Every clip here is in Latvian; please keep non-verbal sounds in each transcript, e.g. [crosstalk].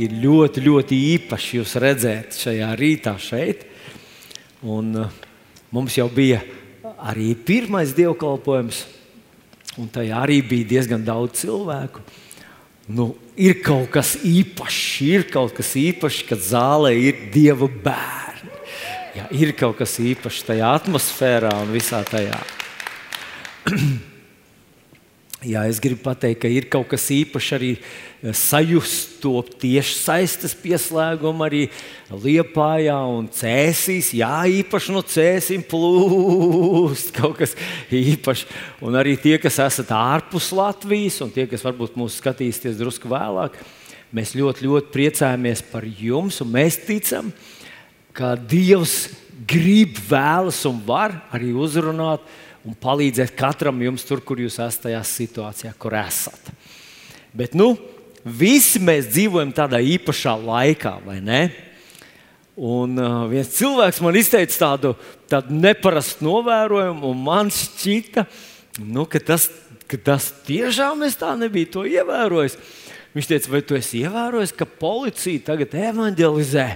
ir ļoti, ļoti īpaši jūs redzēt šajā rītā šeit. Un, uh, mums jau bija arī pirmais dievkalpojums, un tajā arī bija diezgan daudz cilvēku. Nu, ir kaut kas īpašs, ir kaut kas īpašs, kad zālē ir dieva bērni. Jā, ir kaut kas īpašs tajā atmosfērā un visā tajā. [clears throat] Jā, es gribu pateikt, ka ir kaut kas īpašs arī eh, sajust to tieši saistes pieslēgumu arī Liepājā un Cēsīs. Jā, īpaši no Cēsīm plūst [laughs] kaut kas īpašs. Un arī tie, kas esat ārpus Latvijas un tie, kas varbūt mūs skatīsieties drusku vēlāk, mēs ļoti, ļoti priecājamies par jums un mēs ticam, ka Dievs grib, vēlas un var arī uzrunāt un palīdzēt katram jums tur, kur jūs esat tajā situācijā, kur esat. Bet nu, visi mēs dzīvojam tādā īpašā laikā, vai ne? Un uh, viens cilvēks man izteica tādu, tādu neparastu novērojumu, un man šķita, nu, ka, tas, ka tas tiešām es tā nebiju to ievērojis. Viņš teica, vai tu esi ievērojis, ka policija tagad evanģelizē?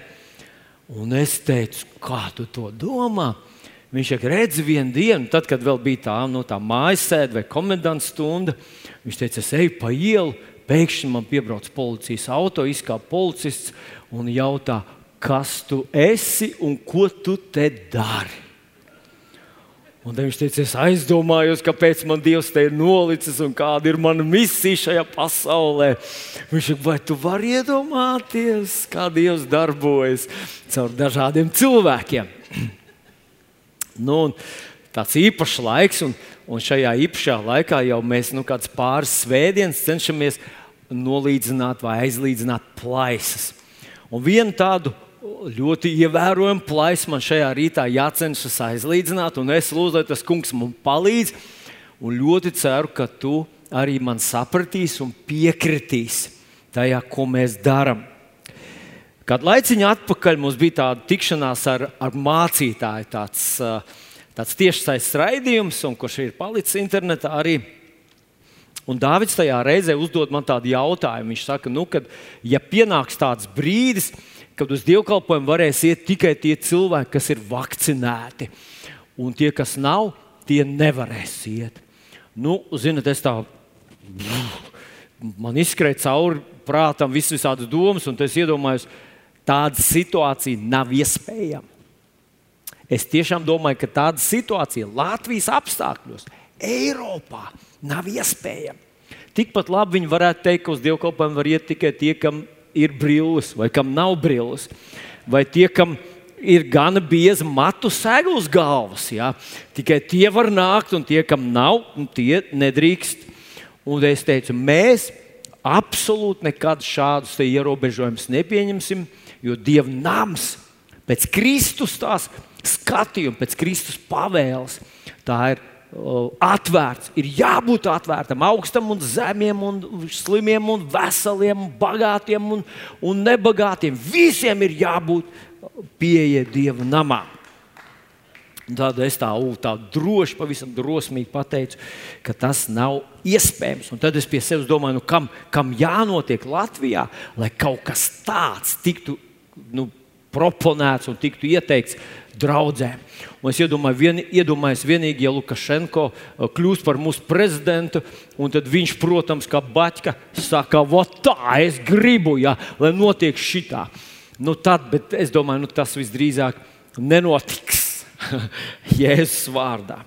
Un es teicu, kā tu to domā? Viņš jau redz vienu dienu, tad, kad vēl bija tā, no tā mājas sēde vai komendants stunda. Viņš teica, es eju pa ielu, pēkšņi man piebrauc policijas auto, izkāpa policists un jautā, kas tu esi un ko tu te dari. Un viņš teica, es aizdomājos, kāpēc man Dievs te ir nolicis un kāda ir mana misija šajā pasaulē. Viņš teica, vai tu vari iedomāties, kā Dievs darbojas caur dažādiem cilvēkiem? [clears throat] Nu, tāds īpašs laiks, un, un šajā īpašā laikā jau mēs nu, pāris svētdienas cenšamies nolīdzināt vai aizlīdzināt plaisas. Un vienu tādu ļoti ievērojamu plaisu man šajā rītā jācenšas aizlīdzināt, un es lūdzu, lai tas kungs man palīdz. Un ļoti ceru, ka tu arī man sapratīsi un piekritīsi tajā, ko mēs darām. Kādu laiciņu atpakaļ mums bija tāda tikšanās ar, ar mācītāju, tāds, tāds tiešsaistes raidījums, un kurš ir palicis internetā arī. Un Dārvids tajā reizē uzdod man tādu jautājumu. Viņš saka, nu, kad ja pienāks tāds brīdis, kad uz dievkalpojumu varēs iet tikai tie cilvēki, kas ir vakcinēti, un tie, kas nav, tie nevarēs iet. Nu, zinot, es tā man izskrēja cauri prātam visas visādas domas, un es iedomājos, tāda situācija nav iespējama. Es tiešām domāju, ka tāda situācija Latvijas apstākļos, Eiropā nav iespējama. Tikpat labi viņi varētu teikt, ka uz dievkalpojumu var iet tikai tie, kam ir brilles, vai kam nav brilles, vai tie, kam ir gana bieza matu sēga uz galvas. Ja? Tikai tie var nākt, un tie, kam nav, tie nedrīkst. Un es teicu, mēs absolūti nekad šādus ierobežojumus nepieņemsim jo Dieva nams pēc Kristus tās skatījuma, pēc Kristus pavēles, tā ir uh, atvērts. Ir jābūt atvērtam, augstam un zemiem, un slimiem, un veseliem, un bagātiem un, un nebagātiem. Visiem ir jābūt pieejai Dieva namā. Tad es tā, u, tā droši, pavisam drosmīgi pateicu, ka tas nav iespējams. Un tad es pie sevis domāju, nu, kam, kam jānotiek Latvijā, lai kaut kas tāds tiktu nu, proponēts un tiktu ieteikts draudzēm. Un es iedomāju, vien, iedomājos, vienīgi, ja Lukašenko uh, kļūs par mūsu prezidentu, tad viņš, protams, kā baķka, saka, tā, es gribu, ja, lai notiek šitā. Nu, tad, bet es domāju, nu, tas visdrīzāk nenotiks [laughs] Jēzus vārdā.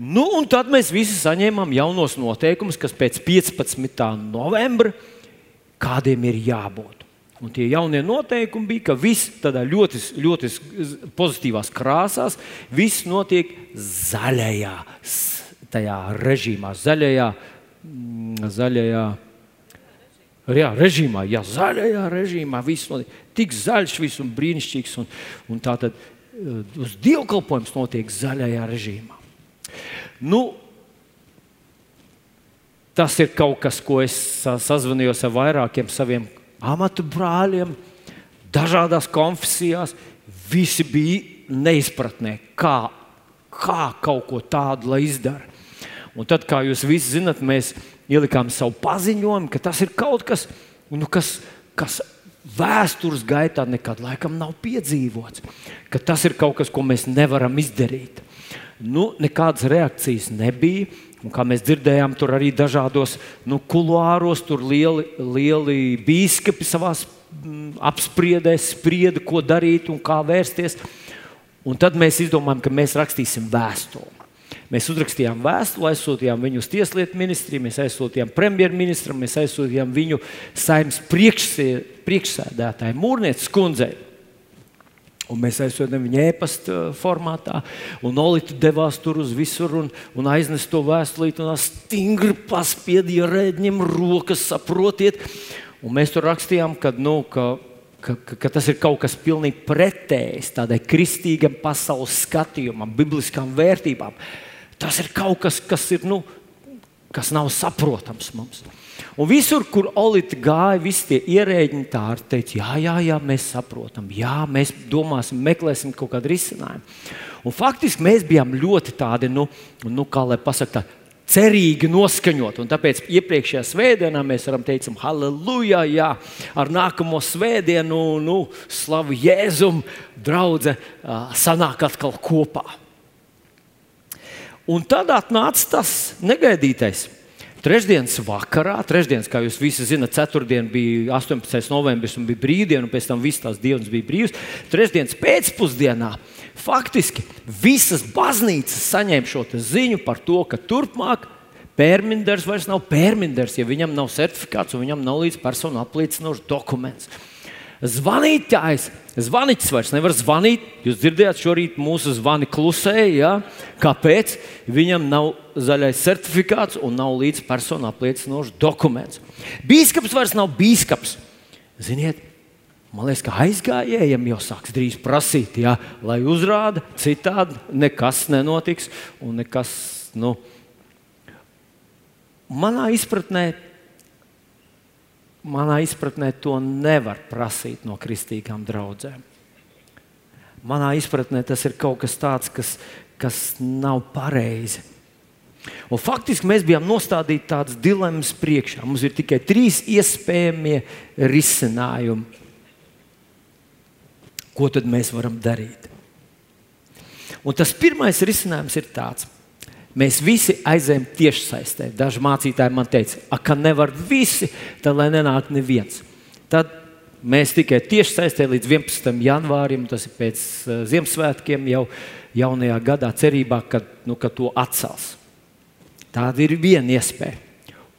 Nu, un tad mēs visi saņēmām jaunos noteikumus, kas pēc 15. novembra kādiem ir jābūt. Un tie jaunie noteikumi bija, ka viss tādā ļoti, ļoti pozitīvās krāsās, viss notiek zaļajā režīmā, zaļajā, mm, zaļajā jā, režīmā. Jā, zaļajā režīmā viss notiek tik zaļš, viss un brīnišķīgs. Un, un tā tad eh, uz dievkalpojums notiek zaļajā režīmā. Nu, tas ir kaut kas, ko es sazvanījos ar vairākiem saviem amatu brāļiem, dažādās konfesijās. Visi bija neizpratnē, kā, kā kaut ko tādu izdarīt. Un tad, kā jūs visi zinat, mēs ielikām savu paziņojumu, ka tas ir kaut kas, nu, kas, kas vēstures gaitā nekad laikam nav piedzīvots, ka tas ir kaut kas, ko mēs nevaram izdarīt. Nu, nekādas reakcijas nebija. Un, kā mēs dzirdējām, tur arī dažādos nu, kuluāros tur lieli, lieli biskupi savā mm, apspriedēs sprieda, ko darīt un kā vērsties. Un tad mēs izdomājām, ka mēs rakstīsim vēstuli. Mēs uzrakstījām vēstuli, aizsūtījām viņu uz Tieslietu ministriju, mēs aizsūtījām premjerministram, mēs aizsūtījām viņu saimnes priekšsēdētāju Mūrnieces kundzei. Un mēs aizsūtījām viņu e-pasta uh, formātā, un Olīte devās tur uz visur un, un aiznesa to vēstulīti. Un stingri paspiedīja rēģiem rokas, saprotiet. Un mēs tur rakstījām, ka, nu, ka, ka, ka, ka tas ir kaut kas pilnīgi pretējs tādai kristīgam pasaules skatījumam, bibliskām vērtībām. Tas ir kaut kas, kas, ir, nu, kas nav saprotams mums. Un visur, kur Olīte gāja, visi tie ierēģi tā arī teica, jā, jā, jā, mēs saprotam, jā, mēs domāsim, meklēsim kaut kādu risinājumu. Un faktiski mēs bijām ļoti tādi, nu, nu kā lai pasakā, cerīgi noskaņot. Un tāpēc iepriekšējā svētdienā mēs varam teikt, halleluja, jā, ar nākamo svētdienu, nu, slavu Jēzum, draudzē, sanāk atkal kopā. Un tad atnāca tas negaidītais. Trešdienas vakarā, trešdienas, kā jūs visi zinat, ceturtdiena bija 18. novembris un bija brīvdiena, un pēc tam visas tās dienas bija brīvas. Trešdienas pēcpusdienā faktiski visas baznīcas saņēma šo ziņu par to, ka turpmāk Pērminders vairs nav pērminders, ja viņam nav certifikāts un viņam nav līdz personu apliecinošs dokuments. Zvanītājs, zvaniķis vairs nevar zvanīt. Jūs dzirdējāt, šorīt mūsu zvani klusēja. Ja? Kāpēc? Viņam nav zaļais certifikāts un nav līdz personu apliecinošs dokuments. Bīskaps vairs nav bīskaps. Ziniet, man liekas, ka aizgājējiem jau sāks drīz prasīt, ja? lai uzrāda, citādi nekas nenotiks un nekas. Nu, manā izpratnē manā izpratnē to nevar prasīt no kristīgām draudzēm. Manā izpratnē tas ir kaut kas tāds, kas, kas nav pareizi. Un faktiski mēs bijām nostādīti tādas dilemmas priekšā. Mums ir tikai trīs iespējamie risinājumi. Ko tad mēs varam darīt? Un tas pirmais risinājums ir tāds, Mēs visi aizējām tiešsaistē. Daži mācītāji man teica, ka nevar visi, tad lai nenāk neviens. Tad mēs tikai tiešsaistē līdz 11. janvārim, tas ir pēc uh, Ziemassvētkiem, jau jaunajā gadā, cerībā, ka, nu, ka to atcels. Tāda ir viena iespēja.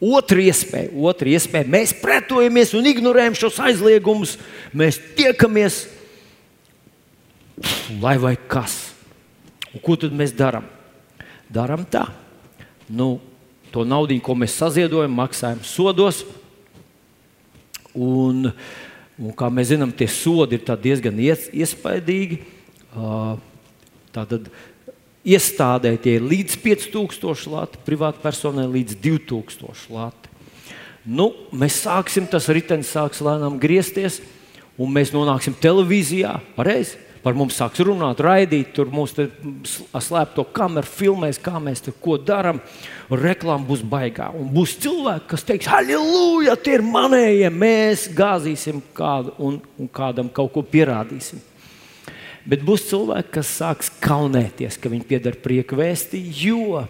Otra iespēja, otra iespēja, mēs pretojamies un ignorējam šos aizliegumus. Mēs tiekamies, lai vai kas. Un ko tad mēs darām? Darām tā. Nu, to naudu, ko mēs saziedojam, maksājam sodos. Un, un, kā mēs zinām, tie sodi ir diezgan ies, iespaidīgi. Tātad iestādē tie ir līdz 5000 lati, privātpersonai līdz 2000 lati. Nu, mēs sāksim, tas ritenis sāks lēnām griezties, un mēs nonāksim televīzijā. Pareizi? Par mums sāks runāt, raidīt, tur mūsu slēpto kameru filmēs, kā mēs tur ko darām. Reklāma būs baigā. Un būs cilvēki, kas teiks, halleluja, tie ir manējie, mēs gāzīsim kādu un, un kādam kaut ko pierādīsim. Bet būs cilvēki, kas sāks kaunēties, ka viņi pieder prieka vēstī, jo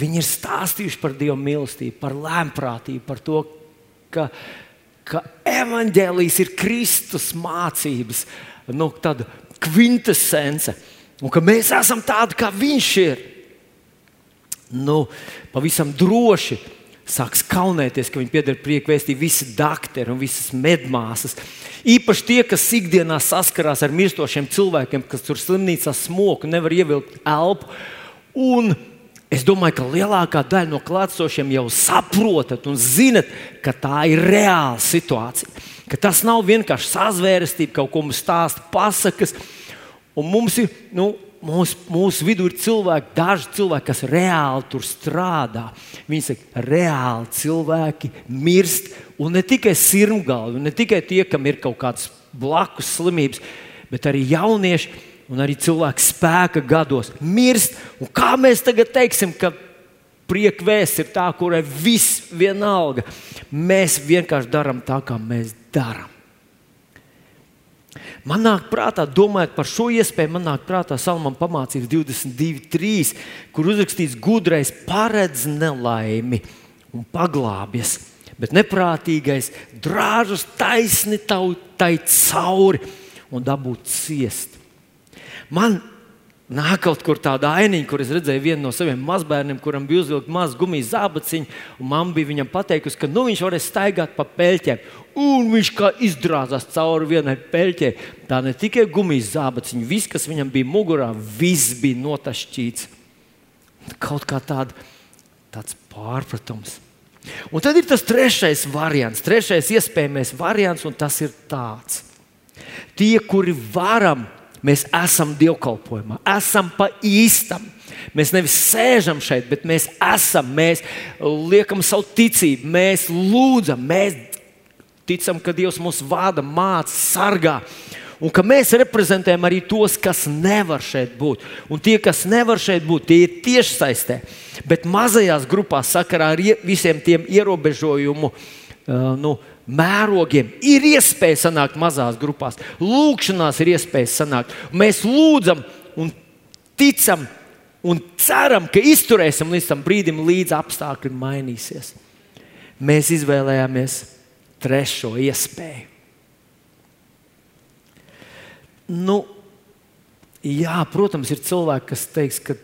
viņi ir stāstījuši par Dieva mīlestību, par lēmprātību, par to, ka, ka evaņģēlijas ir Kristus mācības nu, tāda kvintessence, un ka mēs esam tādi, kā viņš ir. Nu, pavisam droši sāks kaunēties, ka viņi pieder priekvēstī visi doktori un visas medmāsas. Īpaši tie, kas ikdienā saskarās ar mirstošiem cilvēkiem, kas tur slimnīcā smoku, nevar ievilkt elpu. Un es domāju, ka lielākā daļa no klātsošiem jau saprotat un zinat, ka tā ir reāla situācija. Ka tas nav vienkārši sazvērestība, kaut ko mums stāsta pasakas. Un mums ir, nu, mūsu, mūsu vidū ir cilvēki, daži cilvēki, kas reāli tur strādā. Viņi saka, reāli cilvēki mirst. Un ne tikai sirmgalvi, ne tikai tie, kam ir kaut kādas blakus slimības, bet arī jaunieši un arī cilvēki spēka gados mirst. Un kā mēs tagad teiksim, ka prieka vēsts ir tā, kurai viss vienalga? Mēs vienkārši darām tā, kā mēs darām. Man nāk prātā, domājot par šo iespēju, man nāk prātā Salmāna pamācības 22.3, kur uzrakstīts, gudrais paredz nelaimi un paglābjas, bet neprātīgais drāžas taisni tautai cauri un dabūt ciest. Man Nāk kaut kur tāda ainiņa, kur es redzēju vienu no saviem mazbērniem, kuram bija uzvilkta maza gumijas zābaciņa, mamma bija viņam pateikusi, ka nu, viņš varēs staigāt pa peļķēm. Un viņš kā izdrāzās cauri vienai peļķei. Tā ne tikai gumijas zābaciņa, viss, kas viņam bija mugurā, viss bija notašķīts. Kaut kā tāda, tāds pārpratums. Un tad ir tas trešais variants, trešais iespējamais variants, un tas ir tāds. Tie, kuri varam Mēs esam dievkalpojumā, esam pa īstam. Mēs nevis sēžam šeit, bet mēs esam, mēs liekam savu ticību, mēs lūdzam, mēs ticam, ka Dievs mūs vada, māca, sargā. Un ka mēs reprezentējam arī tos, kas nevar šeit būt. Un tie, kas nevar šeit būt, tie ir tieši saistē. Bet mazajās grupās, sakarā ar visiem tiem ierobežojumu, uh, nu, uh, mērogiem ir iespēja sanākt mazās grupās. Lūkšanās ir iespēja sanākt. Mēs lūdzam un ticam un ceram, ka izturēsim līdz tam brīdim, līdz apstākļi mainīsies. Mēs izvēlējāmies trešo iespēju. Nu, jā, protams, ir cilvēki, kas teiks, ka,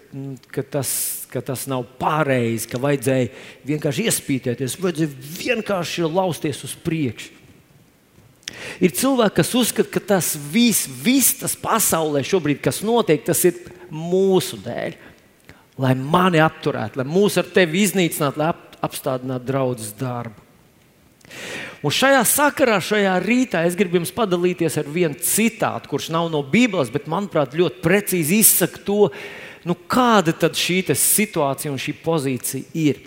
ka tas ka tas nav pareizi, ka vajadzēja vienkārši iespītēties, vajadzēja vienkārši lausties uz priekšu. Ir cilvēki, kas uzskata, ka tas viss, vis tas pasaulē šobrīd, kas notiek, tas ir mūsu dēļ. Lai mani apturētu, lai mūs ar tevi iznīcinātu, lai apstādinātu draudzes darbu. Un šajā sakarā, šajā rītā es gribu jums padalīties ar vienu citātu, kurš nav no Bībeles, bet manuprāt, ļoti precīzi izsaka to, nu, kāda tad šī situācija un šī pozīcija ir.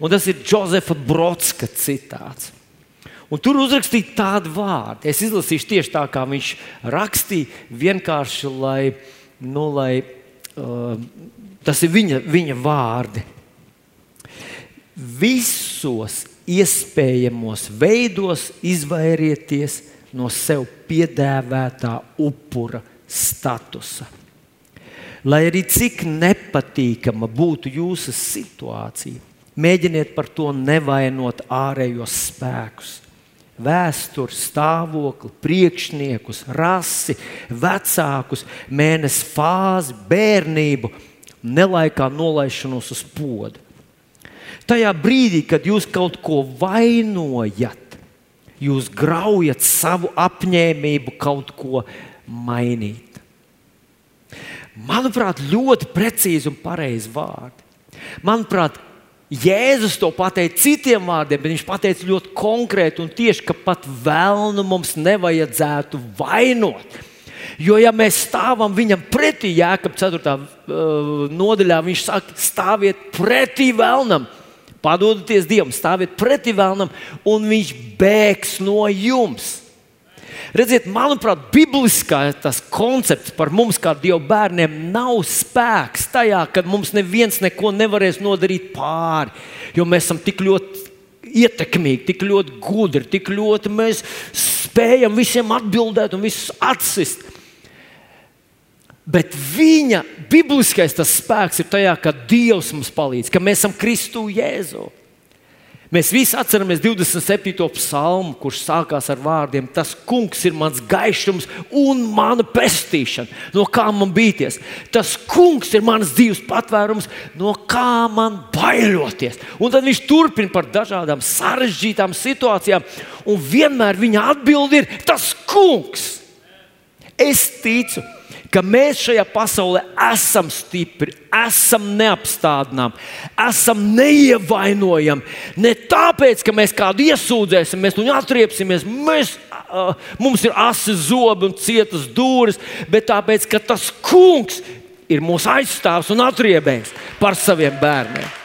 Un tas ir Josefa Brodska citāts. Un tur uzrakstīja tādu vārdu. Es izlasīšu tieši tā, kā viņš rakstīja, vienkārši lai, nu, lai uh, tas ir viņa, viņa vārdi. Visos iespējamos veidos izvairieties no sev piedēvētā upura statusa lai arī cik nepatīkama būtu jūsu situācija, mēģiniet par to nevainot ārējos spēkus. Vēsturi, stāvokli, priekšniekus, rasi, vecākus, mēnesi fāzi, bērnību, nelaikā nolaišanos uz podu. Tajā brīdī, kad jūs kaut ko vainojat, jūs graujat savu apņēmību kaut ko mainīt. Manuprāt, ļoti precīzi un pareizi vārdi. Manuprāt, Jēzus to pateica citiem vārdiem, bet viņš pateica ļoti konkrēti un tieši, ka pat vēlnu mums nevajadzētu vainot. Jo, ja mēs stāvam viņam pretī, Jēkab 4. Uh, nodaļā, viņš saka, stāviet pretī vēlnam, padodieties Dievam, stāviet pretī vēlnam, un viņš bēgs no jums. Redziet, manuprāt, bibliskais koncepts par mums, kā Dieva bērniem, nav spēks tajā, ka mums neviens neko nevarēs nodarīt pāri. Jo mēs esam tik ļoti ietekmīgi, tik ļoti gudri, tik ļoti mēs spējam visiem atbildēt un visus atsist. Bet viņa bibliskais spēks ir tajā, ka Dievs mums palīdz, ka mēs esam Kristu Jēzu. Mēs visi atceramies 27. psalmu, kurš sākās ar vārdiem: Tas kungs ir mans gaišums un mana pestīšana. No kā man bīties? Tas kungs ir mans dzīves patvērums, no kā man bailoties. Un tad viņš turpina par dažādām sarežģītām situācijām, un vienmēr viņa atbild ir: Tas kungs! Es ticu, ka mēs šajā pasaulē esam stipri, esam neapstādināmi, esam neievainojami. Ne tāpēc, ka mēs kādu iesūdzēsim, mēs viņu atriepsimies, mēs, uh, mums ir asi zobi un cietas dūris, bet tāpēc, ka tas kungs ir mūsu aizstāvs un atriebējs par saviem bērniem.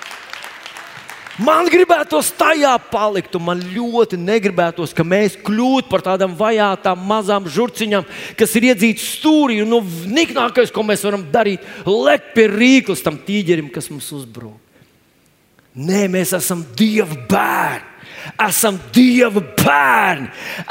Man gribētos tajā palikt, un man ļoti negribētos, ka mēs kļūtu par tādām vajātām mazām žurciņām, kas ir iedzītas stūrī. Un nu, niknākais, ko mēs varam darīt, lekt pie rīkles tam tīģerim, kas mums uzbrūk. Nē, mēs esam Dieva bērni. Esam Dieva bērni,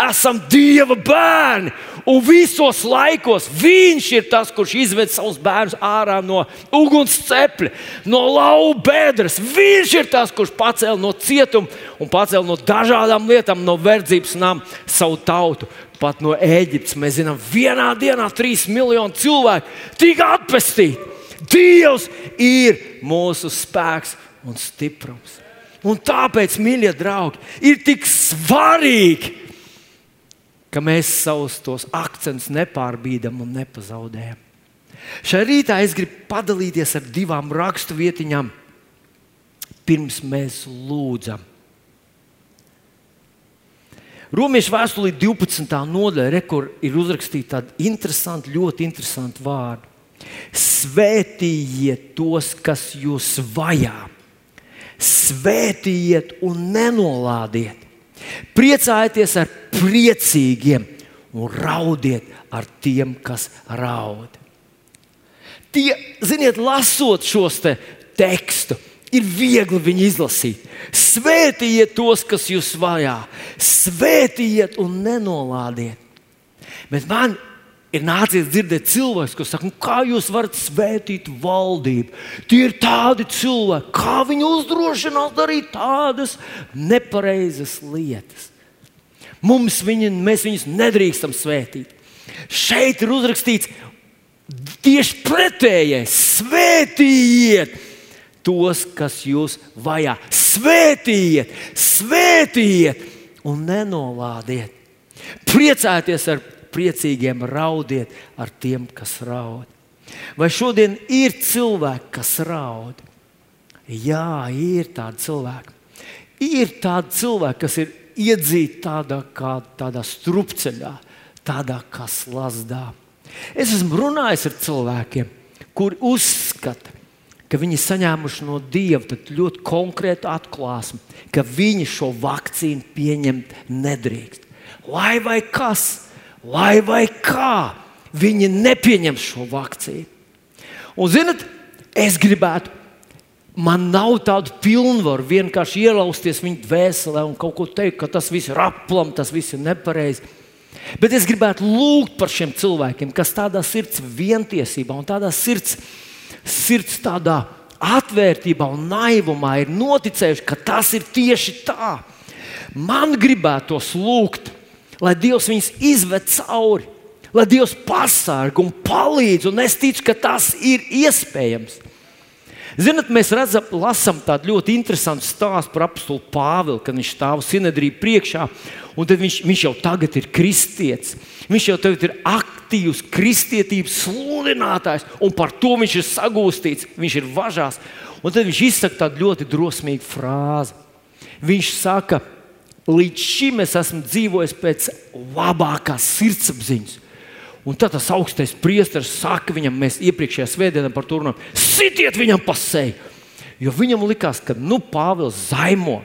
esam Dieva bērni. Un visos laikos viņš ir tas, kurš izved savus bērnus ārā no uguns cepļa, no lauva bedres. Viņš ir tas, kurš pacēla no cietuma un pacēla no dažādām lietām, no verdzības nama savu tautu. Pat no Ēģiptes mēs zinām, vienā dienā trīs miljoni cilvēku tika atpestīti. Dievs ir mūsu spēks un stiprums. Un tāpēc, mīļie draugi, ir tik svarīgi, ka mēs savus tos akcentus nepārbīdam un nepazaudējam. Šai rītā es gribu padalīties ar divām raksturvietiņām, pirms mēs lūdzam. Romiešu vēstulī 12. nodaļa, kur ir uzrakstīta tāda interesanta, ļoti interesanta vārda. Svētījiet tos, kas jūs vajā, svētījiet un nenolādiet. Priecājieties ar priecīgiem un raudiet ar tiem, kas raud. Tie, ziniet, lasot šos te tekstus, ir viegli viņu izlasīt. Svētījiet tos, kas jūs vajā, svētījiet un nenolādiet. Bet man ir nācies dzirdēt cilvēkus, kas saka, nu, kā jūs varat svētīt valdību. Tie ir tādi cilvēki, kā viņi uzdrošinās darīt tādas nepareizas lietas. Mums viņi, mēs viņus nedrīkstam svētīt. Šeit ir uzrakstīts tieši pretējais. Svētījiet tos, kas jūs vajā. Svētījiet, svētījiet un nenolādiet. Priecājieties ar priecīgiem, raudiet ar tiem, kas raud. Vai šodien ir cilvēki, kas raud? Jā, ir tādi cilvēki. Ir tādi cilvēki, kas ir iedzīti tādā, kā, tādā strupceļā, tādā kā slazdā. Es esmu runājis ar cilvēkiem, kuri uzskata, ka viņi saņēmuši no Dieva ļoti konkrētu atklāsmi, ka viņi šo vakcīnu pieņemt nedrīkst. Lai vai kas, lai vai kā, viņi nepieņem šo vakcīnu. Un, zinot, es gribētu Man nav tādu pilnvaru vienkārši ielausties viņa dvēselē un kaut ko teikt, ka tas viss ir aplam, tas viss ir nepareizi. Bet es gribētu lūgt par šiem cilvēkiem, kas tādā sirds vientiesībā un tādā sirds, sirds tādā atvērtībā un naivumā ir noticējuši, ka tas ir tieši tā. Man gribētos lūgt, lai Dievs viņus izved cauri, lai Dievs pasargā un palīdz, un es ticu, ka tas ir iespējams. Ziniet, mēs redzam, lasām tādu ļoti interesantu stāstu par apstulu Pāvilu, kad viņš stāv sinedriju priekšā, un viņš, viņš jau tagad ir kristietis. Viņš jau tagad ir aktīvs kristietības sludinātājs, un par to viņš ir sagūstīts, viņš ir važās. Un tad viņš izsaka tādu ļoti drosmīgu frāzi. Viņš saka, līdz šim es esmu dzīvojis pēc labākās sirdsapziņas. Un tad tas augstais priesteris saka viņam, mēs iepriekšējā svētdienā par to runājām, sitiet viņam pa seju. Jo viņam likās, ka nu, Pāvils zaimo.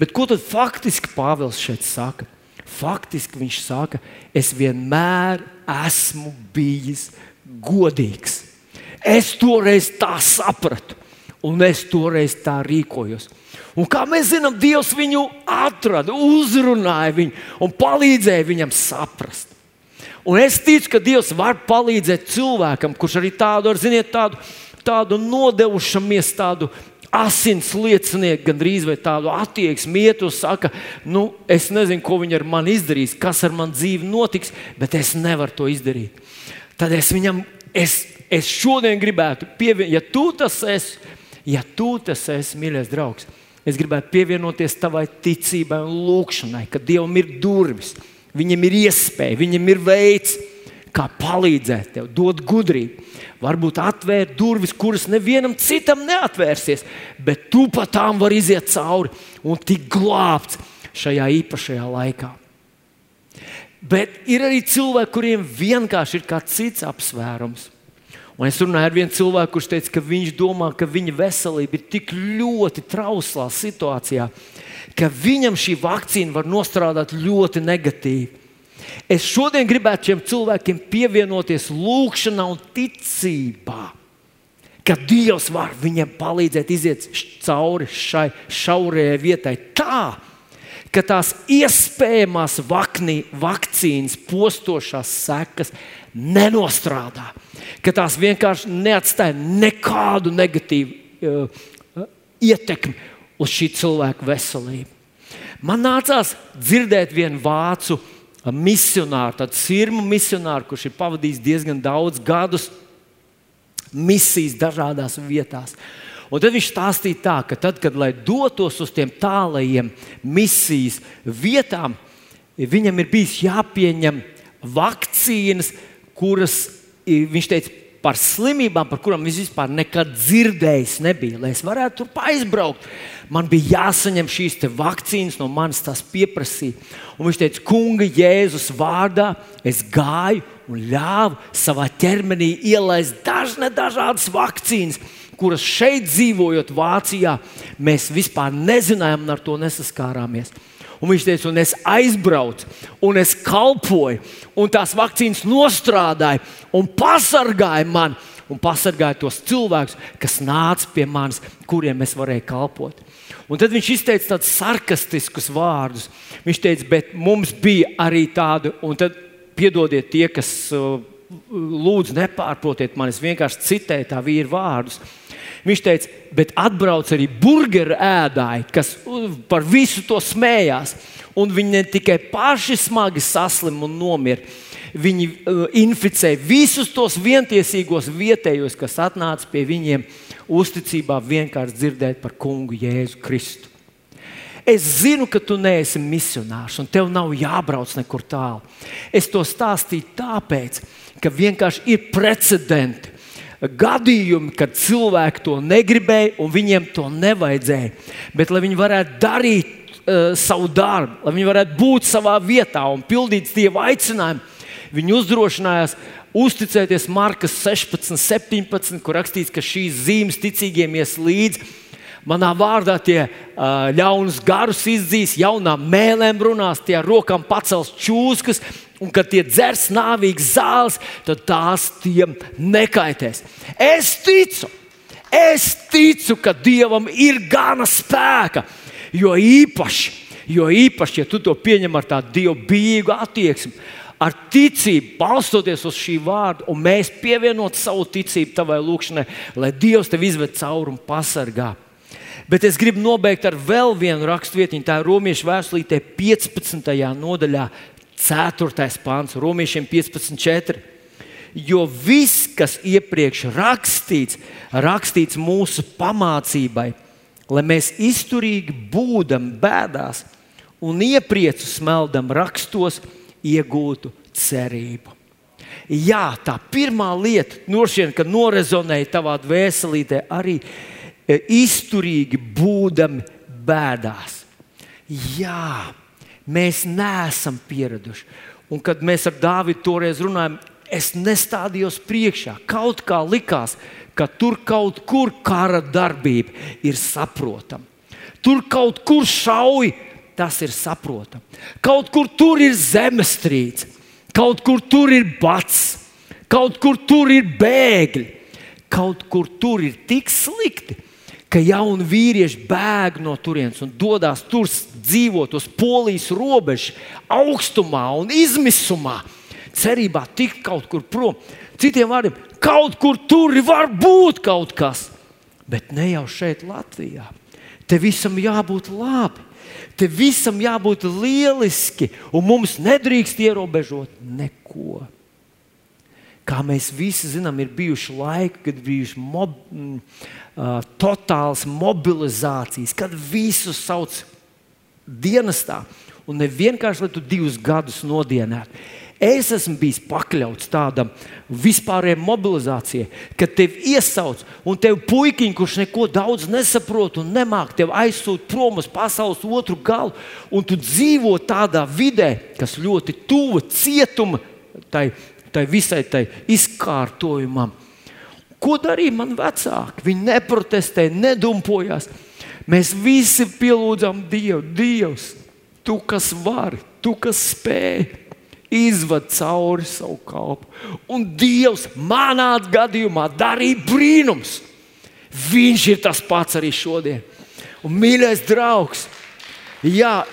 Bet ko tad faktiski Pāvils šeit saka? Faktiski viņš saka, es vienmēr esmu bijis godīgs. Es toreiz tā sapratu, un es toreiz tā rīkojos. Un kā mēs zinām, Dievs viņu atrada, uzrunāja viņu un palīdzēja viņam saprast. Un es ticu, ka Dievs var palīdzēt cilvēkam, kurš arī tādu, ar, ziniet, tādu, tādu nodevušamies, tādu asins liecinieku, gandrīz vai tādu attieksmi, iet uz saka, nu, es nezinu, ko viņi ar mani izdarīs, kas ar mani dzīvi notiks, bet es nevaru to izdarīt. Tad es viņam, es, es šodien gribētu pievienot, ja tu tas esi, ja tu tas esi, mīļais draugs, es gribētu pievienoties tavai ticībai un lūkšanai, ka Dievam ir durvis Viņam ir iespēja, viņam ir veids, kā palīdzēt tev, dot gudrību. Varbūt atvērt durvis, kuras nevienam citam neatvērsies, bet tu pa tām vari iziet cauri un tikt glābts šajā īpašajā laikā. Bet ir arī cilvēki, kuriem vienkārši ir kāds cits apsvērums. Un es runāju ar vienu cilvēku, kurš teica, ka viņš domā, ka viņa veselība ir tik ļoti trauslā situācijā, ka viņam šī vakcīna var nostrādāt ļoti negatīvi. Es šodien gribētu šiem cilvēkiem pievienoties lūgšanā un ticībā, ka Dievs var viņiem palīdzēt iziet cauri šai šaurajai vietai tā, ka tās iespējamās vaknī, vakcīnas postošās sekas nenostrādā, ka tās vienkārši neatstāja nekādu negatīvu uh, ietekmi uz šī cilvēka veselību. Man nācās dzirdēt vienu vācu misionāru, tādu sirmu misionāru, kurš ir pavadījis diezgan daudz gadus misijas dažādās vietās. Un tad viņš stāstīja tā, ka tad, kad dotos uz tiem tālajiem misijas vietām, viņam ir bijis jāpieņem vakcīnas, kuras viņš teica, par slimībām, par kurām viņš vispār nekad dzirdējis nebija. Lai es varētu tur aizbraukt, man bija jāsaņem šīs vakcīnas, no manis tās pieprasīja. Un viņš teica, Kunga, Jēzus vārdā es gāju un ļāvu savā ķermenī ielaist dažne dažādas vakcīnas. Kuras šeit dzīvojot Vācijā, mēs vispār nezinājām, un ar to nesaskārāmies. Un viņš teica, un es aizbraucu, un es kalpoju, un tās vakcīnas nostrādāja un pasargāja mani. Un pasargāja tos cilvēkus, kas nāca pie manis, kuriem es varēju kalpot. Un tad viņš izteica tādus sarkastiskus vārdus. Viņš teica, bet mums bija arī tādi, un tad piedodiet tie, kas uh, lūdzu nepārprotiet mani, es vienkārši citēju tā vīra vārdus. Viņš teica, bet atbrauc arī burgeru ēdāji, kas par visu to smējās. Un viņi ne tikai paši smagi saslim un nomira, viņi uh, inficēja visus tos vientiesīgos vietējos, kas atnāca pie viņiem uzticībā vienkārši dzirdēt par kungu Jēzu Kristu. Es zinu, ka tu neesi misionārs un tev nav jābrauc nekur tālu. Es to stāstīju tāpēc, ka vienkārši ir precedenti gadījumi, kad cilvēki to negribēja un viņiem to nevajadzēja. Bet, lai viņi varētu darīt uh, savu darbu, lai viņi varētu būt savā vietā un pildīt dieva aicinājumu, viņi uzdrošinājās uzticēties Markas 16, 17, kur rakstīts, ka šīs zīmes ticīgiem ies līdzi. Manā vārdā tie uh, ļaunus garus izdzīs, jaunām mēlēm runās, tie ar rokām pacels čūskas, Un, kad tie dzers nāvīgas zāles, tad tās tiem nekaitēs. Es ticu, es ticu, ka Dievam ir gana spēka. Jo īpaši, jo īpaši ja tu to pieņem ar tādu dievbijīgu attieksmi, ar ticību, balstoties uz šī vārda, un mēs pievienot savu ticību tavai lūkšanai, lai Dievs tevi izved cauri un pasargā. Bet es gribu nobeigt ar vēl vienu raksturvietiņu, tā ir Romiešu vēstulītē 15. nodaļā, 4. pāns, Romiešiem 15.4. Jo viss, kas iepriekš rakstīts, rakstīts mūsu pamācībai, lai mēs izturīgi būdam bēdās un iepriecu smeldam rakstos, iegūtu cerību. Jā, tā pirmā lieta, nošķiet, ka norezonēja tavā dvēselītē, arī e, izturīgi būdam bēdās. Jā, Mēs neesam pieraduši. Un kad mēs ar Dāvidu toreiz runājam, es nestādījos priekšā. Kaut kā likās, ka tur kaut kur kara darbība ir saprotama. Tur kaut kur šauj, tas ir saprotami. Kaut kur tur ir zemestrīce, kaut kur tur ir bats, kaut kur tur ir bēgļi, kaut kur tur ir tik slikti, ka jauni vīrieši bēg no turienes un dodas tur dzīvot uz polijas robežas, augstumā un izmisumā, cerībā tikt kaut kur prom. Citiem vārdiem, kaut kur tur var būt kaut kas, bet ne jau šeit, Latvijā. Te visam jābūt labi. Te visam jābūt lieliski, un mums nedrīkst ierobežot neko. Kā mēs visi zinām, ir bijuši laiki, kad bijuši mob, m, uh, totāls mobilizācijas, kad visus sauc dienestā, un ne vienkārši, lai tu divus gadus nodienētu. Es esmu bijis pakļauts tādam vispārējai mobilizācijai, kad tevi iesauc, un tev puikiņš, kurš neko daudz nesaprot un nemāk, tev aizsūta prom uz pasaules otru galu, un tu dzīvo tādā vidē, kas ļoti tuva cietuma tai, tai visai tai izkārtojumam. Ko darīja mani vecāki? Viņi neprotestēja, nedumpojās. Mēs visi pielūdzam Dievu. Dievs, tu kas vari, tu kas spēj, izvad cauri savu kalpu. Un Dievs manā gadījumā darīja brīnums. Viņš ir tas pats arī šodien. Un mīļais draugs, jā,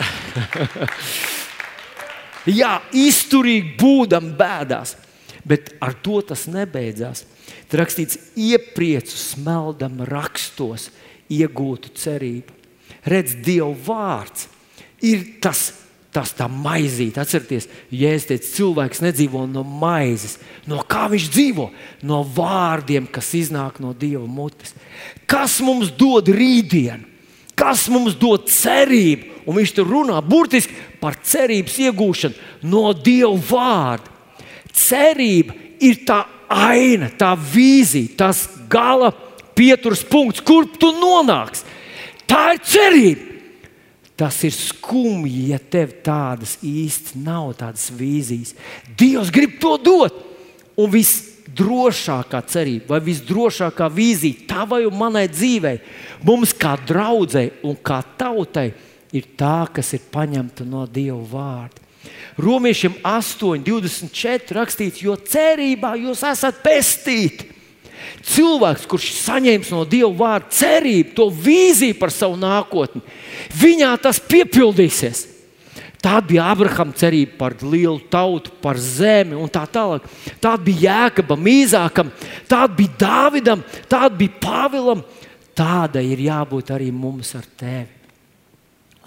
[laughs] Jā, izturīgi būdam bēdās, bet ar to tas nebeidzās. Tur rakstīts, iepriecu smeldam rakstos, iegūtu cerību. Redz, Dieva vārds ir tas, tas tā maizīte. Atcerieties, Jēzus teica, cilvēks nedzīvo no maizes. No kā viņš dzīvo? No vārdiem, kas iznāk no Dieva mutes. Kas mums dod rītdienu? Kas mums dod cerību? Un viņš tur runā burtiski par cerības iegūšanu no Dieva vārda. Cerība ir tā aina, tā vīzija, tas gala pieturas punkts, kur tu nonāksi. Tā ir cerība. Tas ir skumji, ja tev tādas īsti nav, tādas vīzijas. Dievs grib to dot. Un visdrošākā cerība, vai visdrošākā vīzija tavai un manai dzīvei, mums kā draudzēji un kā tautai, ir tā, kas ir paņemta no Dieva vārda. Romiešiem 8,24 rakstīts, jo cerībā jūs esat pestīti. Cilvēks, kurš saņems no Dieva vārda cerību, to vīziju par savu nākotni, viņā tas piepildīsies. Tā bija Abrahama cerība par lielu tautu, par zemi un tā tālāk. Tā bija Jēkabam, Īzākam, tā bija Dāvidam, tā bija Pāvilam. Tāda ir jābūt arī mums ar tevi.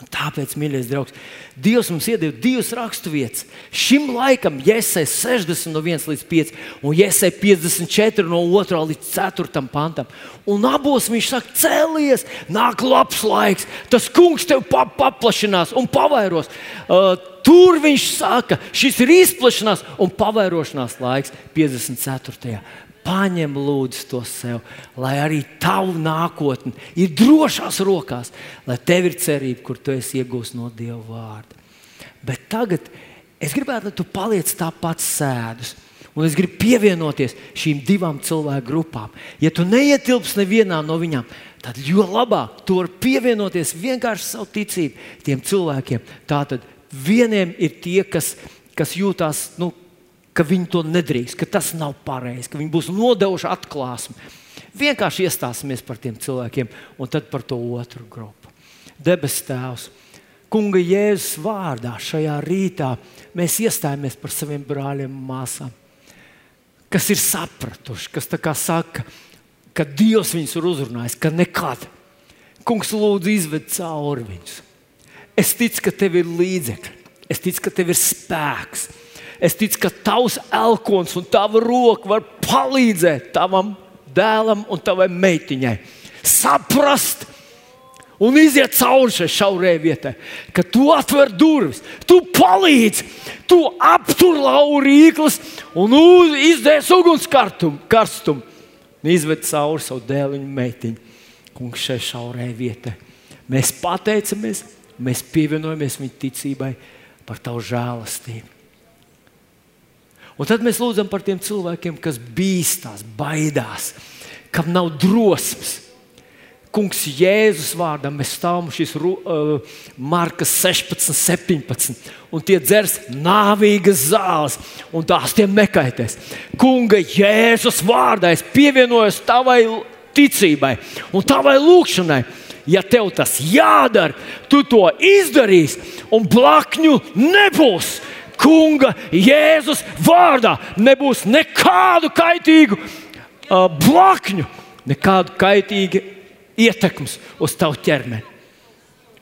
Un tāpēc, mīļais draugs, Dievs mums iedeva divas raksturvietas. Šim laikam, Jēzus 60 no 1 līdz 5, un Jēzus 54 no 2 līdz 4 pantam. Un abos viņš saka, cēlies, nāk labs laiks, tas kungs tev paplašinās un pavairos. Uh, tur viņš saka, šis ir izplašanās un pavairošanās laiks 54. Paņem lūdzu to sev, lai arī tavu nākotne ir drošās rokās, lai tev ir cerība, kur tu esi iegūmis no Dieva vārda. Bet tagad es gribētu, lai tu paliec tāpat sēdus. Un es gribu pievienoties šīm divām cilvēku grupām. Ja tu neietilpsi nevienā no viņām, tad jo labāk tu vari pievienoties vienkārši savu ticību tiem cilvēkiem. Tātad vieniem ir tie, kas, kas jūtas nu, ka viņi to nedrīkst, ka tas nav pareizi, ka viņi būs nodevuši atklāsmi. Vienkārši iestāsimies par tiem cilvēkiem un tad par to otru grupu. Debes Tēvs, Kunga Jēzus vārdā šajā rītā mēs iestājāmies par saviem brāļiem un māsām, kas ir sapratuši, kas saka, ka Dievs viņus ir uzrunājis, ka nekad. Kungs, lūdzu, izved cauri viņus. Es ticu, ka tev ir līdzekļi, es ticu, ka tev ir spēks Es ticu, ka tavs elkons un tava roka var palīdzēt tavam dēlam un tavai meitiņai saprast. Un iziet cauri šai šaurai vietai, ka tu atver durvis, tu palīdzi, tu aptur laurīklas un izdēs ugunskarstumu, karstumu, un izved cauri savu dēlu un meitiņu. Kungs šai šaurai vietai. Mēs pateicamies, mēs pievienojamies viņa ticībai par tavu žēlastību. Un tad mēs lūdzam par tiem cilvēkiem, kas bīstās, baidās, kam nav drosmes. Kungs, Jēzus vārdā mēs stāvam šīs uh, markas 16, 17, un tie dzers nāvīgas zāles, un tās tiem nekaitēs. Kunga, Jēzus vārdā es pievienojos tavai ticībai un tavai lūgšanai. Ja tev tas jādara, tu to izdarīsi, un blakņu nebūs kunga Jēzus vārdā nebūs nekādu kaitīgu uh, blakņu, nekādu kaitīgu ietekmes uz tavu ķermeni.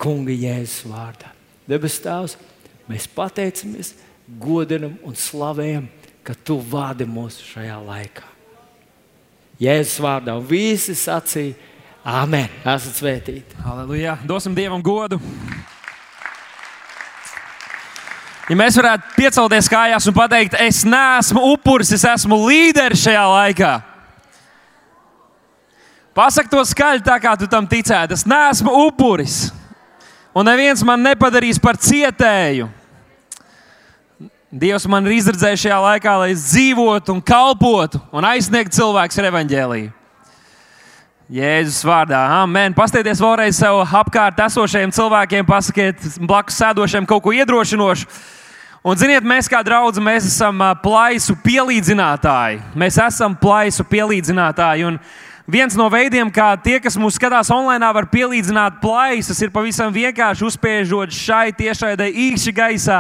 Kunga Jēzus vārdā. Debes Tēvs, mēs pateicamies, godinam un slavējam, ka Tu vādi mūs šajā laikā. Jēzus vārdā un visi sacīja, Āmen! Esat svētīti! Halleluja! Dosim Dievam godu! Ja mēs varētu piecelties kājās un pateikt, es neesmu upuris, es esmu līderis šajā laikā. Pasak to skaļi, tā kā tu tam ticēji. Es neesmu upuris. Un neviens man nepadarīs par cietēju. Dievs man ir izredzējis šajā laikā, lai es dzīvotu un kalpotu un aizsniegtu cilvēku ar evaņģēlīju. Jēzus vārdā, amen. Pastieties vēlreiz sev apkārt esošajiem cilvēkiem, pasakiet blakus sēdošiem kaut ko iedrošinošu. Un, ziniet, mēs kā draugi, mēs esam plaisu pielīdzinātāji. Mēs esam plaisu pielīdzinātāji. Un Viens no veidiem, kā tie, kas mūs skatās online, var pielīdzināt plaisas, ir pavisam vienkārši uzspiežot šai tiešraidē īsi gaisā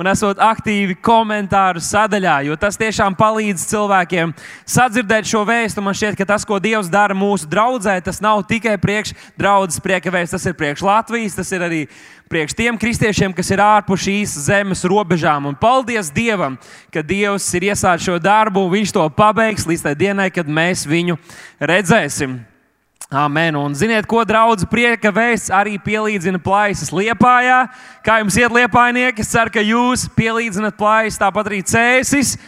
un esot aktīvi komentāru sadaļā, jo tas tiešām palīdz cilvēkiem sadzirdēt šo vēstu. Man šķiet, ka tas, ko Dievs dara mūsu draudzē, tas nav tikai priekš draudzes prieka vēsts, tas ir priekš Latvijas, tas ir arī priekš tiem kristiešiem, kas ir ārpus šīs zemes robežām. Un paldies Dievam, ka Dievs ir iesācis šo darbu, un Viņš to pabeigs līdz tai dienai, kad mēs viņu redzēsim. Amen. Un ziniet, ko draudzes prieka vēsts arī pielīdzina plaisas liepājā. Kā jums iet liepājnieki? Es ceru, ka jūs pielīdzinat plaisas, tāpat arī cēsis.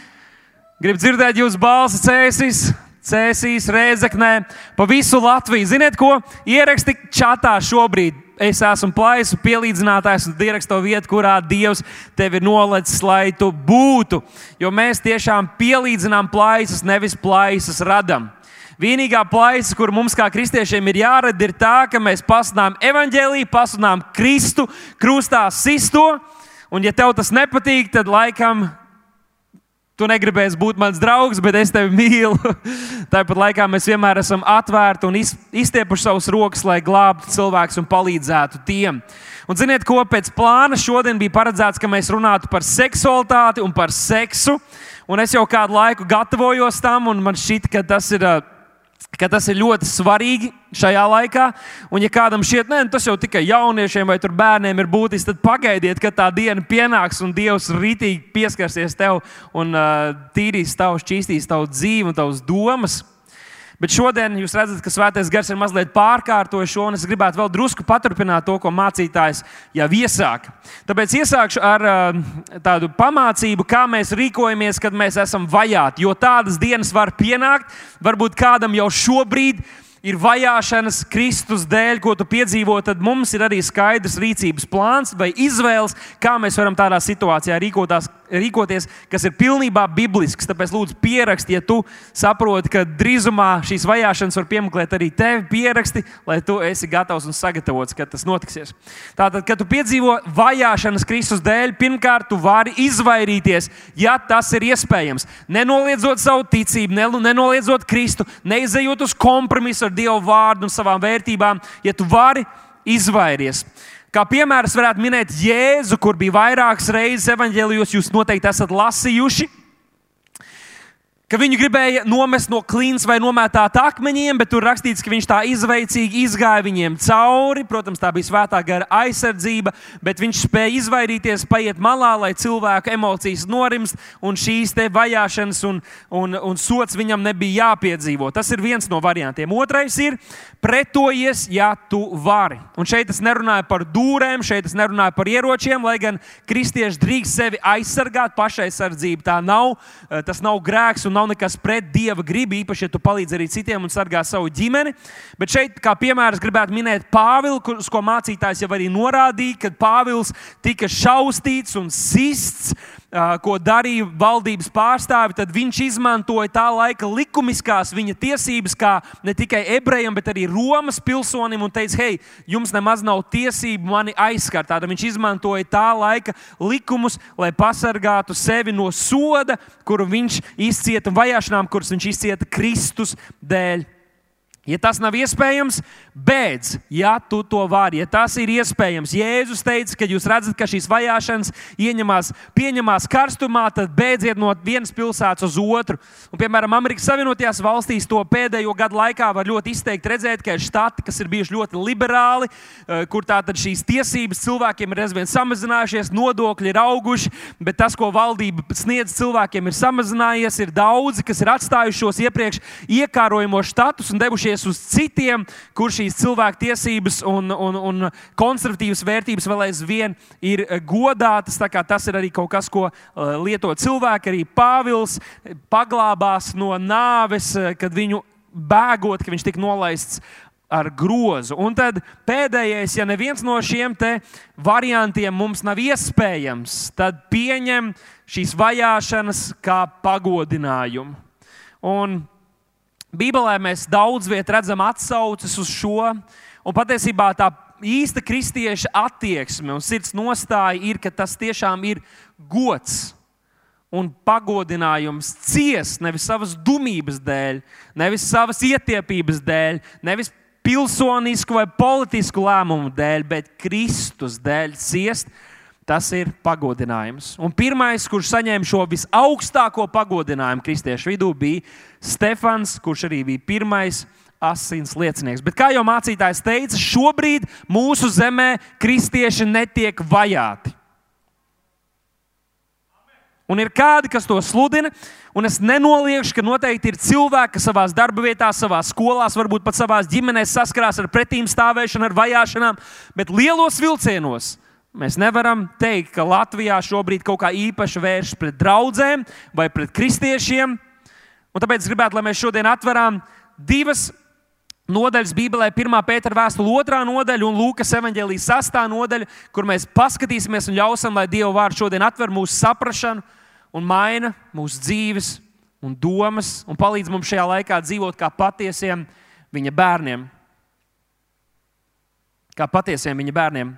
Gribu dzirdēt jūsu balsi cēsis. Cēsīs, Rēzeknē, pa visu Latviju. Ziniet, ko ieraksti čatā šobrīd? Es esmu plaisu pielīdzinātājs un ierakstu vietu, kurā Dievs tevi nolicis, lai tu būtu. Jo mēs tiešām pielīdzinām plaisas, nevis plaisas radam. Vienīgā plaisa, kur mums kā kristiešiem ir jārada, ir tā, ka mēs pasludinām evaņģēlīju, pasludinām Kristu, krustā sisto. Un, ja tev tas nepatīk, tad laikam Tu negribēsi būt mans draugs, bet es tevi mīlu. [laughs] Tāpat laikā mēs vienmēr esam atvērti un izstiepuši savus rokas, lai glābtu cilvēkus un palīdzētu tiem. Un ziniet, ko pēc plāna šodien bija paredzēts, ka mēs runātu par seksualitāti un par seksu. Un es jau kādu laiku gatavojos tam, un man šķiet, ka tas ir ka tas ir ļoti svarīgi šajā laikā. Un, ja kādam šķiet, ka tas jau tikai jauniešiem vai bērniem ir būtisks, tad pagaidiet, kad tā diena pienāks un Dievs rītīgi pieskarsies tev un uh, tīrīs tavu, šķīstīs tavu dzīvi un tavas domas. Bet šodien jūs redzat, ka Svētais Gars ir mazliet pārkārtojis šo, un es gribētu vēl drusku paturpināt to, ko mācītājs jau iesāka. Tāpēc iesākšu ar uh, tādu pamācību, kā mēs rīkojamies, kad mēs esam vajāti. Jo tādas dienas var pienākt, varbūt kādam jau šobrīd ir ir vajāšanas Kristus dēļ, ko tu piedzīvo, tad mums ir arī skaidrs rīcības plāns vai izvēles, kā mēs varam tādā situācijā rīkotās, rīkoties, kas ir pilnībā biblisks. Tāpēc lūdzu, pieraksti, ja tu saproti, ka drīzumā šīs vajāšanas var piemeklēt arī tevi, pieraksti, lai tu esi gatavs un sagatavots, kad tas notiksies. Tātad, kad tu piedzīvo vajāšanas Kristus dēļ, pirmkārt, tu vari izvairīties, ja tas ir iespējams. Nenoliedzot savu ticību, nenoliedzot Kristu, neizejot uz kompromisu ar Dieva vārdu un savām vērtībām, ja tu vari izvairies. Kā piemērs varētu minēt Jēzu, kur bija vairākas reizes evanģēlijos, jūs noteikti esat lasījuši ka viņu gribēja nomest no klīnas vai nomētāt akmeņiem, bet tur rakstīts, ka viņš tā izveicīgi izgāja viņiem cauri. Protams, tā bija svētā gara aizsardzība, bet viņš spēja izvairīties, paiet malā, lai cilvēku emocijas norimst, un šīs te vajāšanas un, un, un sots viņam nebija jāpiedzīvo. Tas ir viens no variantiem. Otrais ir pretojies, ja tu vari. Un šeit es nerunāju par dūrēm, šeit es nerunāju par ieročiem, lai gan kristieši drīkst sevi aizsargāt. Pašaizsardzība tā nav, tas nav grēks nav nekas pret dieva gribu, īpaši, ja tu palīdzi arī citiem un sargā savu ģimeni. Bet šeit, kā piemērs, gribētu minēt Pāvilu, uz ko mācītājs jau arī norādīja, kad Pāvils tika šaustīts un sists ko darīja valdības pārstāvi, tad viņš izmantoja tā laika likumiskās viņa tiesības, kā ne tikai ebrejam, bet arī Romas pilsonim, un teica, hei, jums nemaz nav tiesību mani aizskart. Tātad viņš izmantoja tā laika likumus, lai pasargātu sevi no soda, kuru viņš izcieta, un vajāšanām, kuras viņš izcieta Kristus dēļ. Ja tas nav iespējams, beidz, ja tu to vari. Ja tas ir iespējams, Jēzus teica, ka jūs redzat, ka šīs vajāšanas ieņemās, pieņemās karstumā, tad beidziet no vienas pilsētas uz otru. Un, piemēram, Amerikas Savienotajās valstīs to pēdējo gadu laikā var ļoti izteikti redzēt, ka ir štati, kas ir bijuši ļoti liberāli, eh, kur tātad šīs tiesības cilvēkiem ir aizvien samazinājušies, nodokļi ir auguši, bet tas, ko valdība sniedz cilvēkiem, ir samazinājies. Ir daudzi, kas ir atstājuši šos iepriekš iekārojamos štatus un devušies paļauties uz citiem, kur šīs cilvēku tiesības un, un, un konservatīvas vērtības vēl aizvien ir godātas. Tas ir arī kaut kas, ko uh, lieto cilvēki. Arī Pāvils paglābās no nāves, kad viņu bēgot, ka viņš tika nolaists ar grozu. Un tad pēdējais, ja neviens no šiem variantiem mums nav iespējams, tad pieņem šīs vajāšanas kā pagodinājumu. Un Bībelē mēs daudz vietā redzam atsauces uz šo, un patiesībā tā īsta kristieša attieksme un sirds nostāja ir, ka tas tiešām ir gods. un pagodinājums ciest nevis savas dumības dēļ, nevis savas ietiepības dēļ, nevis pilsonisku vai politisku lēmumu dēļ, bet Kristus dēļ ciest. Tas ir pagodinājums. Un pirmais, kurš saņēma šo visaugstāko pagodinājumu kristiešu vidū, bija Stefans, kurš arī bija pirmais asins liecinieks. Bet, kā jau mācītājs teica, šobrīd mūsu zemē kristieši netiek vajāti. Un ir kādi, kas to sludina, un es nenoliekšu, ka noteikti ir cilvēki, kas savā darba vietā, savā skolā, varbūt pat savā ģimenē saskarās ar pretīm stāvēšanu, ar vajāšanām, bet lielos vilcienos mēs nevaram teikt, ka Latvijā šobrīd kaut kā īpaši vēršas pret draugiem vai pret kristiešiem. Un tāpēc es gribētu, lai mēs šodien atverām divas nodaļas Bībelē, 1. pētera vēstule, 2. nodaļa un Lūkas evanģēlijas 6. nodaļa, kur mēs paskatīsimies un ļausim, lai Dieva vārds šodien atver mūsu saprāšanu un maina mūsu dzīves un domas un palīdz mums šajā laikā dzīvot kā patiesiem viņa bērniem. Kā patiesiem viņa bērniem.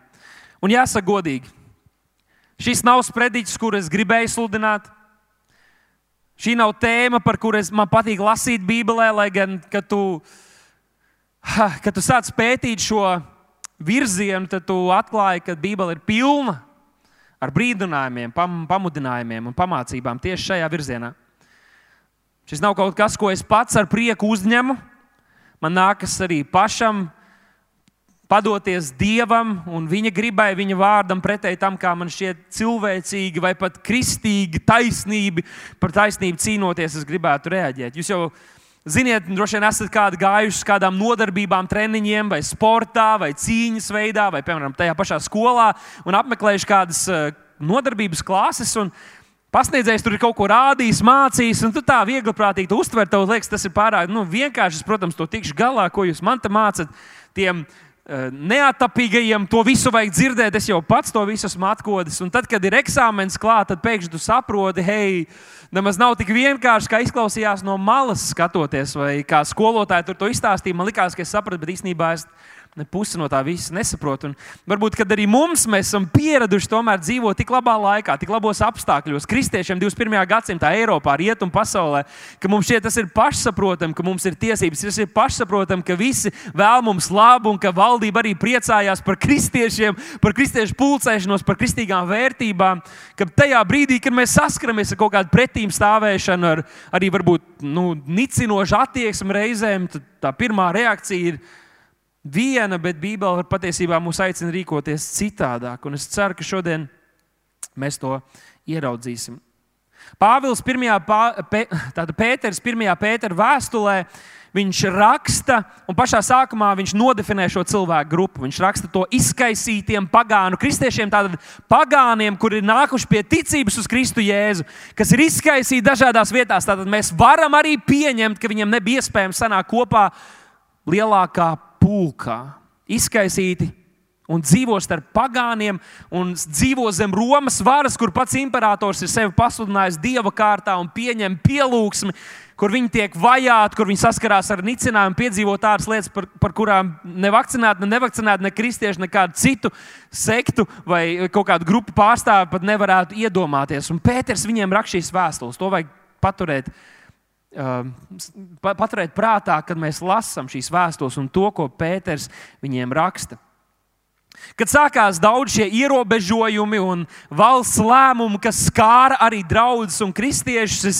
Un jāsaka godīgi, šis nav sprediķis, kur es gribēju sludināt. Šī nav tēma, par kuru man patīk lasīt Bībelē, lai gan, kad tu kad tu sāc pētīt šo virzienu, tad tu atklāji, ka Bībele ir pilna ar brīdinājumiem, pam, pamudinājumiem un pamācībām tieši šajā virzienā. Šis nav kaut kas, ko es pats ar prieku uzņemu. Man nākas arī pašam padoties Dievam un viņa gribai, viņa vārdam, pretēji tam, kā man šķiet cilvēcīgi vai pat kristīgi, taisnība, par taisnību cīnoties, es gribētu reaģēt. Jūs jau Ziniet, droši vien esat kādi gājuši uz kādām nodarbībām, treniņiem, vai sportā, vai cīņas veidā, vai, piemēram, tajā pašā skolā, un apmeklējuši kādas eh, nodarbības klases. Pasniedzējs tur ir kaut ko rādījis, mācījis, un tu tā viegli prātīgi uztver. Tev liekas, tas ir pārāk nu, vienkārši. Es, protams, to tikšu galā, ko jūs man te mācāt. Tiem uh, neatapīgajiem to visu vajag dzirdēt. Es jau pats to visu esmu atklājis. Un tad, kad ir eksāmenis klāts, tad pēkšņi tu saproti, hei, nemaz nav tik vienkārši, kā izklausījās no malas skatoties, vai kā skolotāji tur to izstāstīja. Man liekas, ka es sapratu, bet īstenībā es ne pusi no tā visa nesaprot. Un varbūt arī mums mēs esam pieraduši tomēr dzīvot tik labā laikā, tik labos apstākļos, kristiešiem 21. gadsimtā, Eiropā, Rietumē, pasaulē, ka mums šķiet tas ir pašsaprotami, ka mums ir tiesības, tas ir pašsaprotami, ka visi vēl mums labu un ka valdība arī priecājās par kristiešiem, par kristiešu pulcēšanos, par kristīgām vērtībām. Ka tajā brīdī, kad mēs saskaramies ar kaut kādu pretīm stāvēšanu, ar arī varbūt nu, nicinošu attieksmi reizēm, tad tā pirmā reakcija ir viena, bet Bībele patiesībā mūs aicina rīkoties citādāk. Un es ceru, ka šodien mēs to ieraudzīsim. Pāvils 1. Pē, Pēters 1. Pētera vēstulē viņš raksta, un pašā sākumā viņš nodefinē šo cilvēku grupu. Viņš raksta to izkaisītiem pagānu kristiešiem, tādiem pagāniem, kuri ir nākuši pie ticības uz Kristu Jēzu, kas ir izkaisīti dažādās vietās. Tad mēs varam arī pieņemt, ka viņiem nebija iespējams sanākt kopā lielākā pulkā, izkaisīti un dzīvo starp pagāniem un dzīvo zem Romas varas, kur pats imperators ir sevi pasludinājis dieva kārtā un pieņem pielūgsmi, kur viņi tiek vajāti, kur viņi saskarās ar nicinājumu, piedzīvo tādas lietas, par, par kurām ne vakcinēti, ne nevakcinēti, ne kristieši, ne kādu citu sektu vai kaut kādu grupu pārstāvi pat nevarētu iedomāties. Un Pēters viņiem raksta šīs vēstules. To vajag paturēt paturēt prātā, kad mēs lasām šīs vēstules un to, ko Pēters viņiem raksta. Kad sākās daudz šie ierobežojumi un valsts lēmumi, kas skāra arī draugus un kristiešus, es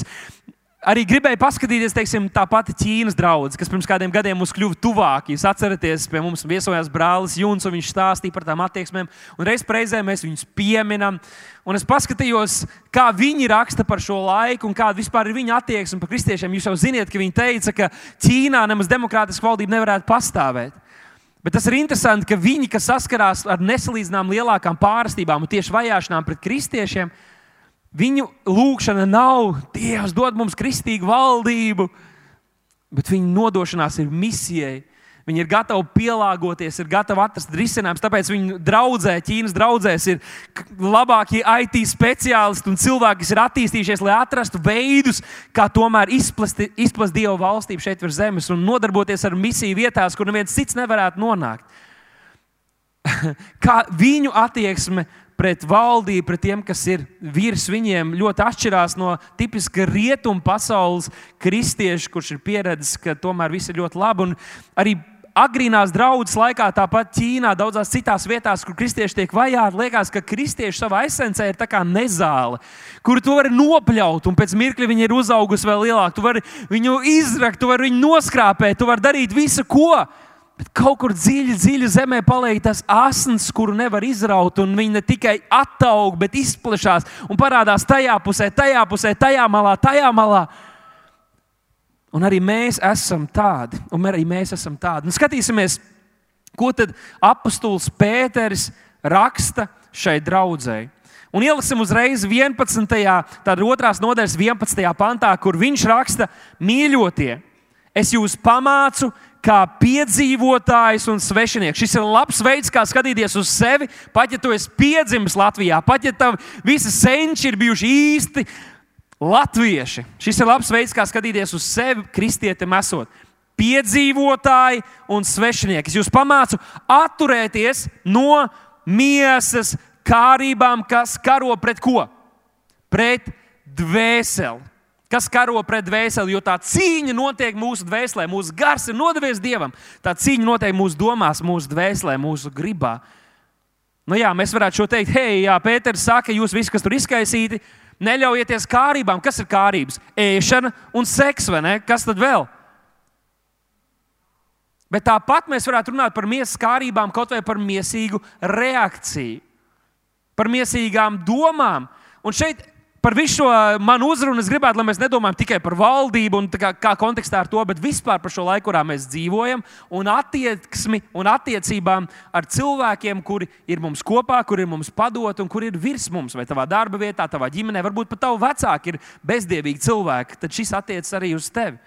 arī gribēju paskatīties, teiksim, tā pati Ķīnas draugs, kas pirms kādiem gadiem mums kļuva tuvāk. Jūs atceraties, pie mums viesojās brālis Juns, un viņš stāstīja par tām attieksmēm, reiz reizē mēs viņus pieminam. Un es paskatījos, kā viņi raksta par šo laiku, un kāda vispār ir viņa attieksme par kristiešiem. Jūs jau zināt, ka viņi teica, ka Ķīnā nemaz demokrātiska valdība nevarētu pastāvēt. Bet tas ir interesanti, ka viņi, kas saskarās ar nesalīdzinām lielākām pārstībām un tieši vajāšanām pret kristiešiem, Viņu lūgšana nav Dievs dod mums kristīgu valdību, bet viņa nodošanās ir misijai. Viņi ir gatavi pielāgoties, ir gatavi atrast risinājumus. Tāpēc viņu draudzē, Ķīnas draugzēs, ir labākie IT speciālisti un cilvēki, kas ir attīstījušies, lai atrastu veidus, kā tomēr izplast Dieva valstību šeit virs zemes un nodarboties ar misiju vietās, kur neviens cits nevarētu nonākt. [laughs] kā viņu attieksme pret valdību, pret tiem, kas ir virs viņiem, ļoti atšķirās no tipiska rietumu pasaules kristieša, kurš ir pieredzējis, ka tomēr viss ir ļoti labi. Un arī agrīnās draudzes laikā, tāpat Ķīnā, daudzās citās vietās, kur kristieši tiek vajāti, liekas, ka kristieši savā esencē ir kā nezāle, kuru tu vari nopļaut, un pēc mirkļa viņa ir uzaugusi vēl lielāka. Tu vari viņu izrakt, tu vari viņu noskrāpēt, tu vari darīt visu, ko. Bet kaut kur dziļi, dziļi zemē paliek tas asins, kuru nevar izraut, un viņi ne tikai attaug, bet izplešās un parādās tajā pusē, tajā pusē, tajā malā, tajā malā. Un arī mēs esam tādi, un arī mēs esam tādi. Un skatīsimies, ko tad apustulis Pēteris raksta šai draudzēji. Un ieliksim uzreiz 11. tāda otrās nodaļas 11. pantā, kur viņš raksta: Mīļotie, es jūs pamācu, kā piedzīvotājs un svešinieks. Šis ir labs veids, kā skatīties uz sevi. Pat ja tu esi piedzimis Latvijā, pat ja tavi visi senči ir bijuši īsti Latvieši, šis ir labs veids, kā skatīties uz sevi, kristietim esot. Piedzīvotāji un svešinieki. Es jūs pamācu atturēties no miesas kārībām, kas karo pret ko? Pret dvēseli. Kas karo pret dvēseli, jo tā cīņa notiek mūsu dvēselē, mūsu gars ir nodevies dievam. Tā cīņa notiek mūsu domās, mūsu dvēselē, mūsu gribā. Nu jā, mēs varētu šo teikt, hei, jā, Pēters saka, jūs visi, kas tur izkaisīti, Neļaujieties kārībām. Kas ir kārības? Ēšana un seks, vai ne? Kas tad vēl? Bet tāpat mēs varētu runāt par miesas kārībām, kaut vai par miesīgu reakciju, par miesīgām domām. Un šeit par visu šo manu uzrunu es gribētu, lai mēs nedomājam tikai par valdību un kā, kā kontekstā ar to, bet vispār par šo laiku, kurā mēs dzīvojam, un attieksmi un attiecībām ar cilvēkiem, kuri ir mums kopā, kuri ir mums padot un kuri ir virs mums, vai tavā darba vietā, tavā ģimenē, varbūt pat tavu vecāku ir bezdievīgi cilvēki, tad šis attiecas arī uz tevi.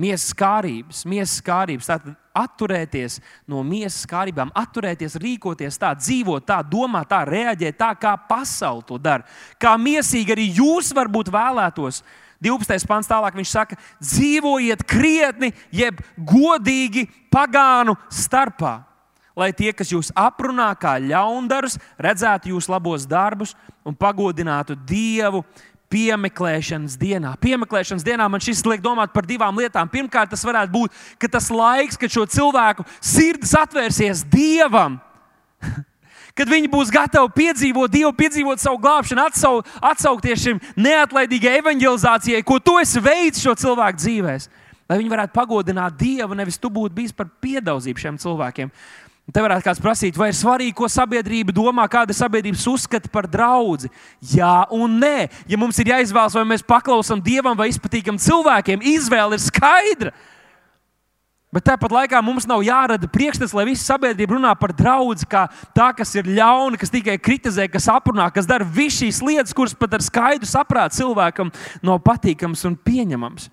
Miesas kārības, miesas kārības. Tātad atturēties no miesas kārībām, atturēties, rīkoties tā, dzīvot tā, domāt tā, reaģēt tā, kā pasaule to dara. Kā miesīgi arī jūs varbūt vēlētos. 12. pāns tālāk viņš saka, dzīvojiet krietni, jeb godīgi pagānu starpā. Lai tie, kas jūs aprunā kā ļaundarus, redzētu jūsu labos darbus un pagodinātu Dievu piemeklēšanas dienā. Piemeklēšanas dienā man šis liek domāt par divām lietām. Pirmkārt, tas varētu būt ka tas laiks, kad šo cilvēku sirds atvērsies Dievam. [laughs] Kad viņi būs gatavi piedzīvot Dievu, piedzīvot savu glābšanu, atsau, atsaukties šim neatlaidīgai evanģelizācijai, ko tu esi veicis šo cilvēku dzīvēm. Lai viņi varētu pagodināt Dievu, nevis tu būtu bijis par piedauzību šiem cilvēkiem. Te varētu kāds prasīt, vai ir svarīgi, ko sabiedrība domā, kāda ir sabiedrības uzskata par draugu. Jā, un nē. Ja mums ir jāizvēlas, vai mēs paklausām dievam vai izpatīkam cilvēkiem, izvēle ir skaidra. Bet tāpat laikā mums nav jārada priekšstats, lai visa sabiedrība runā par draugu, kā tā, kas ir ļauna, kas tikai kritizē, kas aprunā, kas dara visas šīs lietas, kuras pat ar skaidru saprātu cilvēkam nav patīkamas un pieņemamas.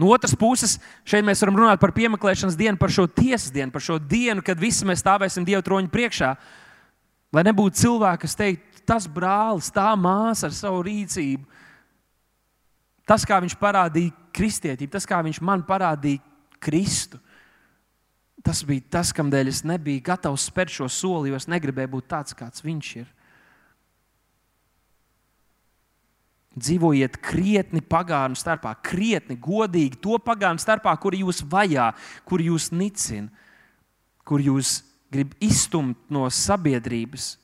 No otras puses, šeit mēs varam runāt par piemeklēšanas dienu, par šo tiesas dienu, par šo dienu, kad visi mēs stāvēsim Dieva troņa priekšā. Lai nebūtu cilvēki, kas teikt, tas brālis, tā māsa ar savu rīcību, tas, kā viņš parādīja kristietību, tas, kā viņš man parādīja Kristu. Tas bija tas, kam dēļ es nebiju gatavs spērt šo soli, jo es negribēju būt tāds, kāds viņš ir. Dzīvojiet krietni pagānu starpā, krietni, godīgi to pagānu starpā, kuri jūs vajā, kur jūs nicina, kur jūs grib izstumt no sabiedrības.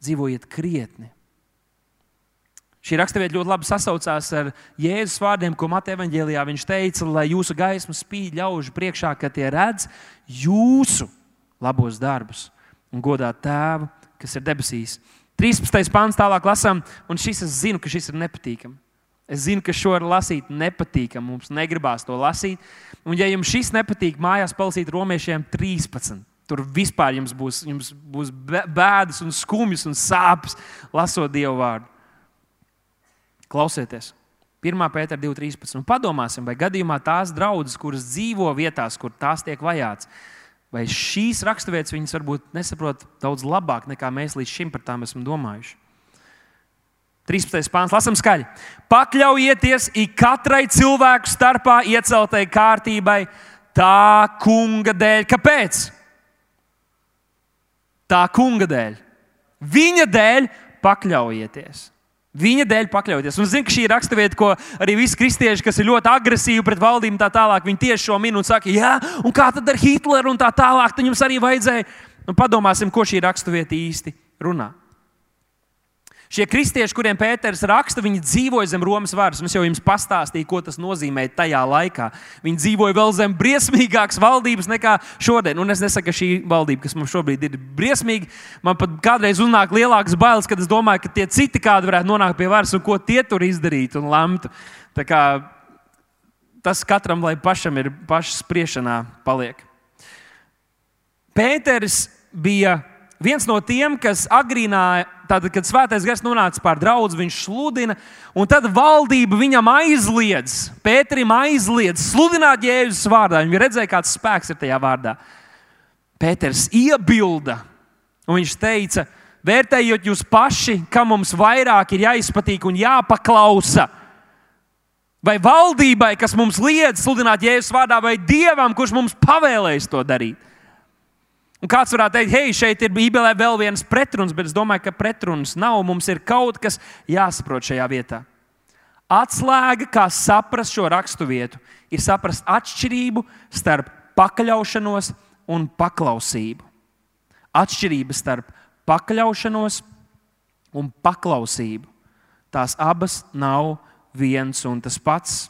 Dzīvojiet krietni. Šī raksturvieta ļoti labi sasaucās ar Jēzus vārdiem, ko Mateja Vāģelijā viņš teica, lai jūsu gaisma spīd ļaužu priekšā, ka tie redz jūsu labos darbus un godā tēvu, kas ir debesīs. 13. pāns tālāk lasām, un šis es zinu, ka šis ir nepatīkami. Es zinu, ka šo var lasīt nepatīkami. Mums negribās to lasīt. Un, ja jums šis nepatīk, mājās palasīt romiešiem 13. Tur vispār jums būs, jums būs bēdas, un skumjas un sāpes, lasot Dieva vārdu. Klausieties! 1. pētera 2.13. Un padomāsim, vai gadījumā tās draudzes, kuras dzīvo vietās, kur tās tiek vajāts, vai šīs raksturvietas viņas varbūt nesaprot daudz labāk nekā mēs līdz šim par tām esam domājuši. 13. pāns, lasām skaļi. Pakļaujieties ik katrai cilvēku starpā ieceltai kārtībai, tā kunga dēļ. Kāpēc? tā kunga dēļ. Viņa dēļ pakļaujieties. Viņa dēļ pakļauties. Un es zinu, ka šī ir raksturvieta, ko arī visi kristieši, kas ir ļoti agresīvi pret valdību, tā tālāk, viņi tieši šo minūti saka, jā, un kā tad ar Hitleru un tā tālāk, tad jums arī vajadzēja. Nu, padomāsim, ko šī raksturvieta īsti runā. Šie kristieši, kuriem Pēters raksta, viņi dzīvoja zem Romas varas. Es jau jums pastāstīju, ko tas nozīmē tajā laikā. Viņi dzīvoja vēl zem briesmīgākas valdības nekā šodien. Un es nesaku, ka šī valdība, kas mums šobrīd ir briesmīga, man pat kādreiz uznāk lielākas bailes, kad es domāju, ka tie citi kādi varētu nonākt pie varas un ko tie tur izdarītu un lemtu. Tas katram, lai pašam ir paša spriešanā, paliek. Pēters bija viens no tiem, kas agrīnā, tad, kad svētais gars nonāca pār draugu, viņš sludina, un tad valdība viņam aizliedz, Pēterim aizliedz sludināt Jēzus vārdā. Viņi redzēja, kāds spēks ir tajā vārdā. Pēters iebilda, un viņš teica, vērtējot jūs paši, ka mums vairāk ir jāizpatīk un jāpaklausa. Vai valdībai, kas mums liedz sludināt Jēzus vārdā, vai Dievam, kurš mums pavēlējis to darīt? Un kāds varētu teikt, hei, šeit ir Bībelē vēl viens pretruns, bet es domāju, ka pretruns nav. Mums ir kaut kas jāsaprot šajā vietā. Atslēga, kā saprast šo raksturvietu, ir saprast atšķirību starp pakļaušanos un paklausību. Atšķirība starp pakļaušanos un paklausību. Tās abas nav viens un tas pats.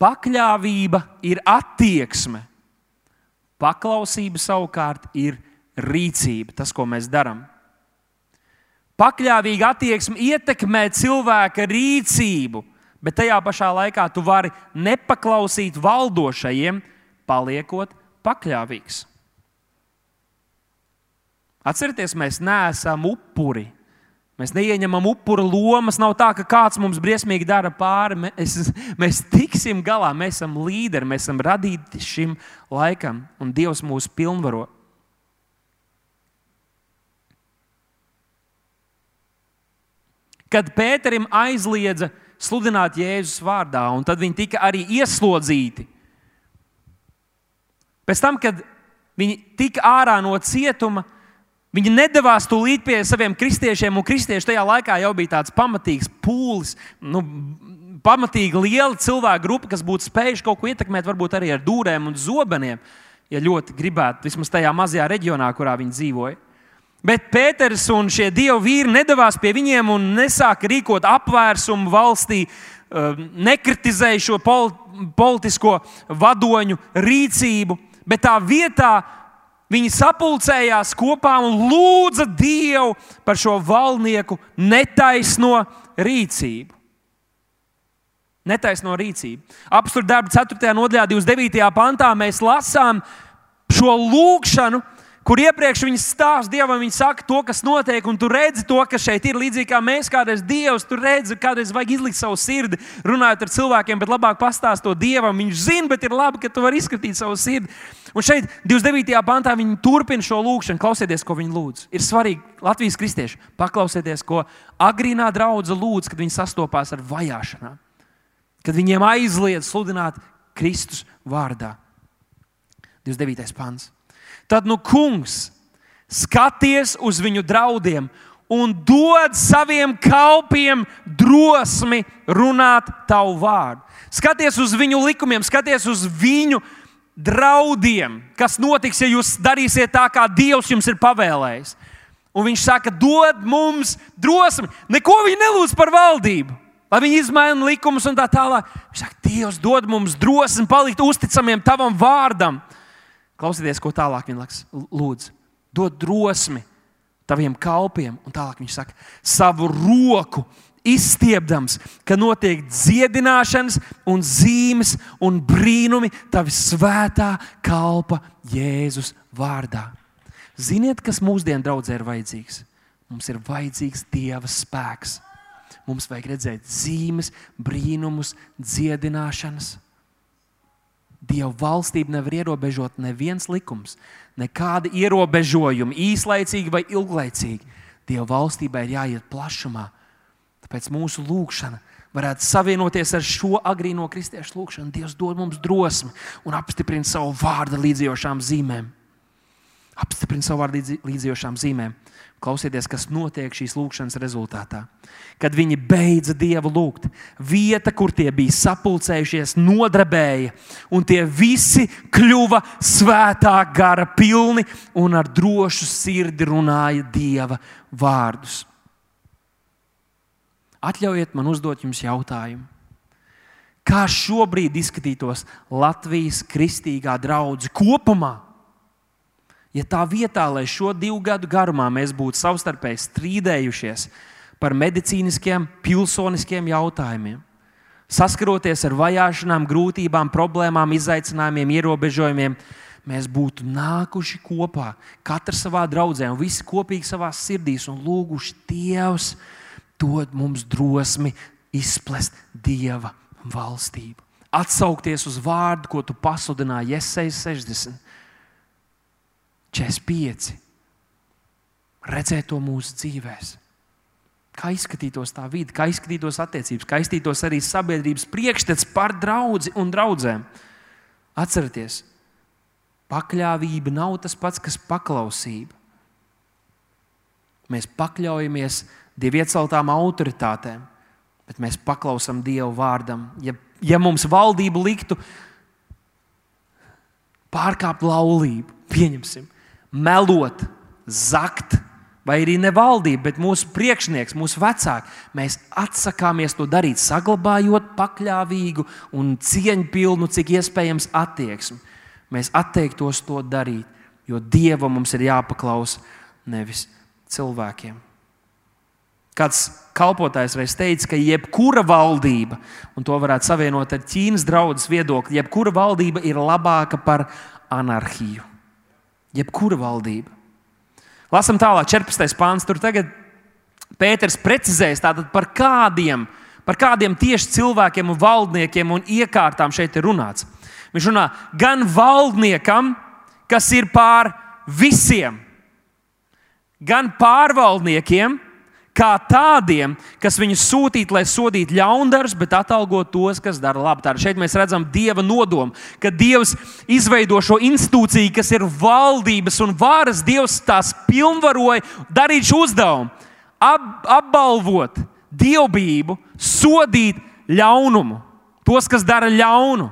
Pakļāvība ir attieksme, Paklausība savukārt ir rīcība, tas, ko mēs darām. Pakļāvīga attieksme ietekmē cilvēka rīcību, bet tajā pašā laikā tu vari nepaklausīt valdošajiem, paliekot pakļāvīgs. Atcerieties, mēs neesam upuri. Mēs neieņemam upura lomas. Nav tā, ka kāds mums briesmīgi dara pāri. Mēs, mēs tiksim galā, mēs esam līderi, mēs esam radīti šim laikam, un Dievs mūs pilnvaro. Kad Pēterim aizliedza sludināt Jēzus vārdā, un tad viņi tika arī ieslodzīti. Pēc tam, kad viņi tika ārā no cietuma, Viņi nedavās tūlīt pie saviem kristiešiem, un kristieši tajā laikā jau bija tāds pamatīgs pūlis, nu, pamatīgi liela cilvēku grupa, kas būtu spējuši kaut ko ietekmēt, varbūt arī ar dūrēm un zobeniem, ja ļoti gribētu, vismaz tajā mazajā reģionā, kurā viņi dzīvoja. Bet Pēters un šie dievu vīri nedavās pie viņiem un nesāka rīkot apvērsumu valstī, um, nekritizēja šo politisko vadoņu rīcību, bet tā vietā Viņi sapulcējās kopā un lūdza Dievu par šo valnieku netaisno rīcību. Netaisno rīcību. Apstākļu darba 4. nodaļā, 29. pantā mēs lasām šo lūgšanu, kur iepriekš viņi stāsta Dievam, viņi saka to, kas notiek, un tu redzi to, kas šeit ir. Līdzīgi kā mēs kādreiz Dievs, tu redzi, kādreiz vajag izlikt savu sirdi, runājot ar cilvēkiem, bet labāk pastāst to Dievam. Viņš zina, bet ir labi, ka tu vari izskatīt savu sirdi. Un šeit, 29. pantā, viņi turpina šo lūgšanu, klausieties, ko viņi lūdz. Ir svarīgi, Latvijas kristieši, paklausieties, ko agrīnā draudzene lūdz, kad viņi sastopās ar vajāšanām, kad viņiem aizliedz sludināt Kristus vārdā. 29. pants. Tad, nu, kungs, skaties uz viņu draudiem un dod saviem kalpiem drosmi runāt tavu vārdu. Skaties uz viņu likumiem, skaties uz viņu draudiem, kas notiks, ja jūs darīsiet tā, kā Dievs jums ir pavēlējis. Un viņš saka, dod mums drosmi. Neko viņi nelūdz par valdību, lai viņi izmaina likumus un tā tālāk. Viņš saka, Dievs, dod mums drosmi palikt uzticamiem tavam vārdam. Klausieties, ko tālāk viņš lūdz. Dod drosmi taviem kalpiem, un tālāk viņš saka, savu roku izstiepdams, ka notiek dziedināšanas, un zīmes un brīnumi tavi svētā kalpa Jēzus vārdā. Ziniet, kas mūsdienu draudzē ir vajadzīgs? Mums ir vajadzīgs Dieva spēks. Mums vajag redzēt zīmes, brīnumus, dziedināšanas. Dieva valstību nevar ierobežot neviens likums, nekādi ierobežojumi, īslaicīgi vai ilglaicīgi. Dieva valstībai ir jāiet plašumā. Tāpēc mūsu lūgšana varētu savienoties ar šo agrīno kristiešu lūgšanu. Dievs dod mums drosmi un apstiprina savu vārdu līdzjošām zīmēm. Apstiprina savu vārdu līdzjošām zīmēm. Klausieties, kas notiek šīs lūkšanas rezultātā. Kad viņi beidza dievu lūgt, vieta, kur tie bija sapulcējušies, nodarbēja, un tie visi kļuva svētā gara pilni un ar drošu sirdi runāja dieva vārdus. Atļaujiet man uzdot jums jautājumu. Kā šobrīd izskatītos Latvijas kristīgā draudzene kopumā? Ja tā vietā, lai šo divu gadu garumā mēs būtu savstarpēji strīdējušies par medicīniskiem, pilsoniskiem jautājumiem, saskaroties ar vajāšanām, grūtībām, problēmām, izaicinājumiem, ierobežojumiem, mēs būtu nākuši kopā, katrs savā draudzē un visi kopīgi savā sirdīs un lūguši Dievs, dod mums drosmi izplest Dieva valstību. Atsaukties uz vārdu, ko tu pasludināji Iesaijas 60 45. Redzēt to mūsu dzīvēm. Kā izskatītos tā vide, kā izskatītos attiecības, kā izskatītos arī sabiedrības priekšstats par draugu un draugiem. Atcerieties, pakļāvība nav tas pats, kas paklausība. Mēs pakļaujamies Dieva ieceltām autoritātēm, bet mēs paklausām Dieva vārdam. Ja, ja mums valdība liktu pārkāpt laulību, pieņemsim, melot, zakt, vai arī ne valdība, bet mūsu priekšnieks, mūsu vecāki, mēs atsakāmies to darīt, saglabājot pakļāvīgu un cieņpilnu, cik iespējams, attieksmi. Mēs atteiktos to darīt, jo Dievam mums ir jāpaklausa, nevis cilvēkiem. Kāds kalpotājs reiz teica, ka jebkura valdība, un to varētu savienot ar Ķīnas draugu viedokli, jebkura valdība ir labāka par anarhiju jebkura valdība. Lasam tālāk, 14. pāns. Tur tagad Pēters precizēs par kādiem, par kādiem tieši cilvēkiem, un valdniekiem un iekārtām šeit ir runāts. Viņš runā gan valdniekam, kas ir pār visiem, gan pārvaldniekiem, kā tādiem, kas viņus sūtītu, lai sodītu ļaundarus, bet atalgot tos, kas dara labu. Tātad šeit mēs redzam dieva nodomu, ka dievs izveido šo institūciju, kas ir valdības un varas. Dievs tās pilnvaroja darīt šo uzdevumu, ap, apbalvot dievbijību, sodīt ļaunumu, tos, kas dara ļaunu.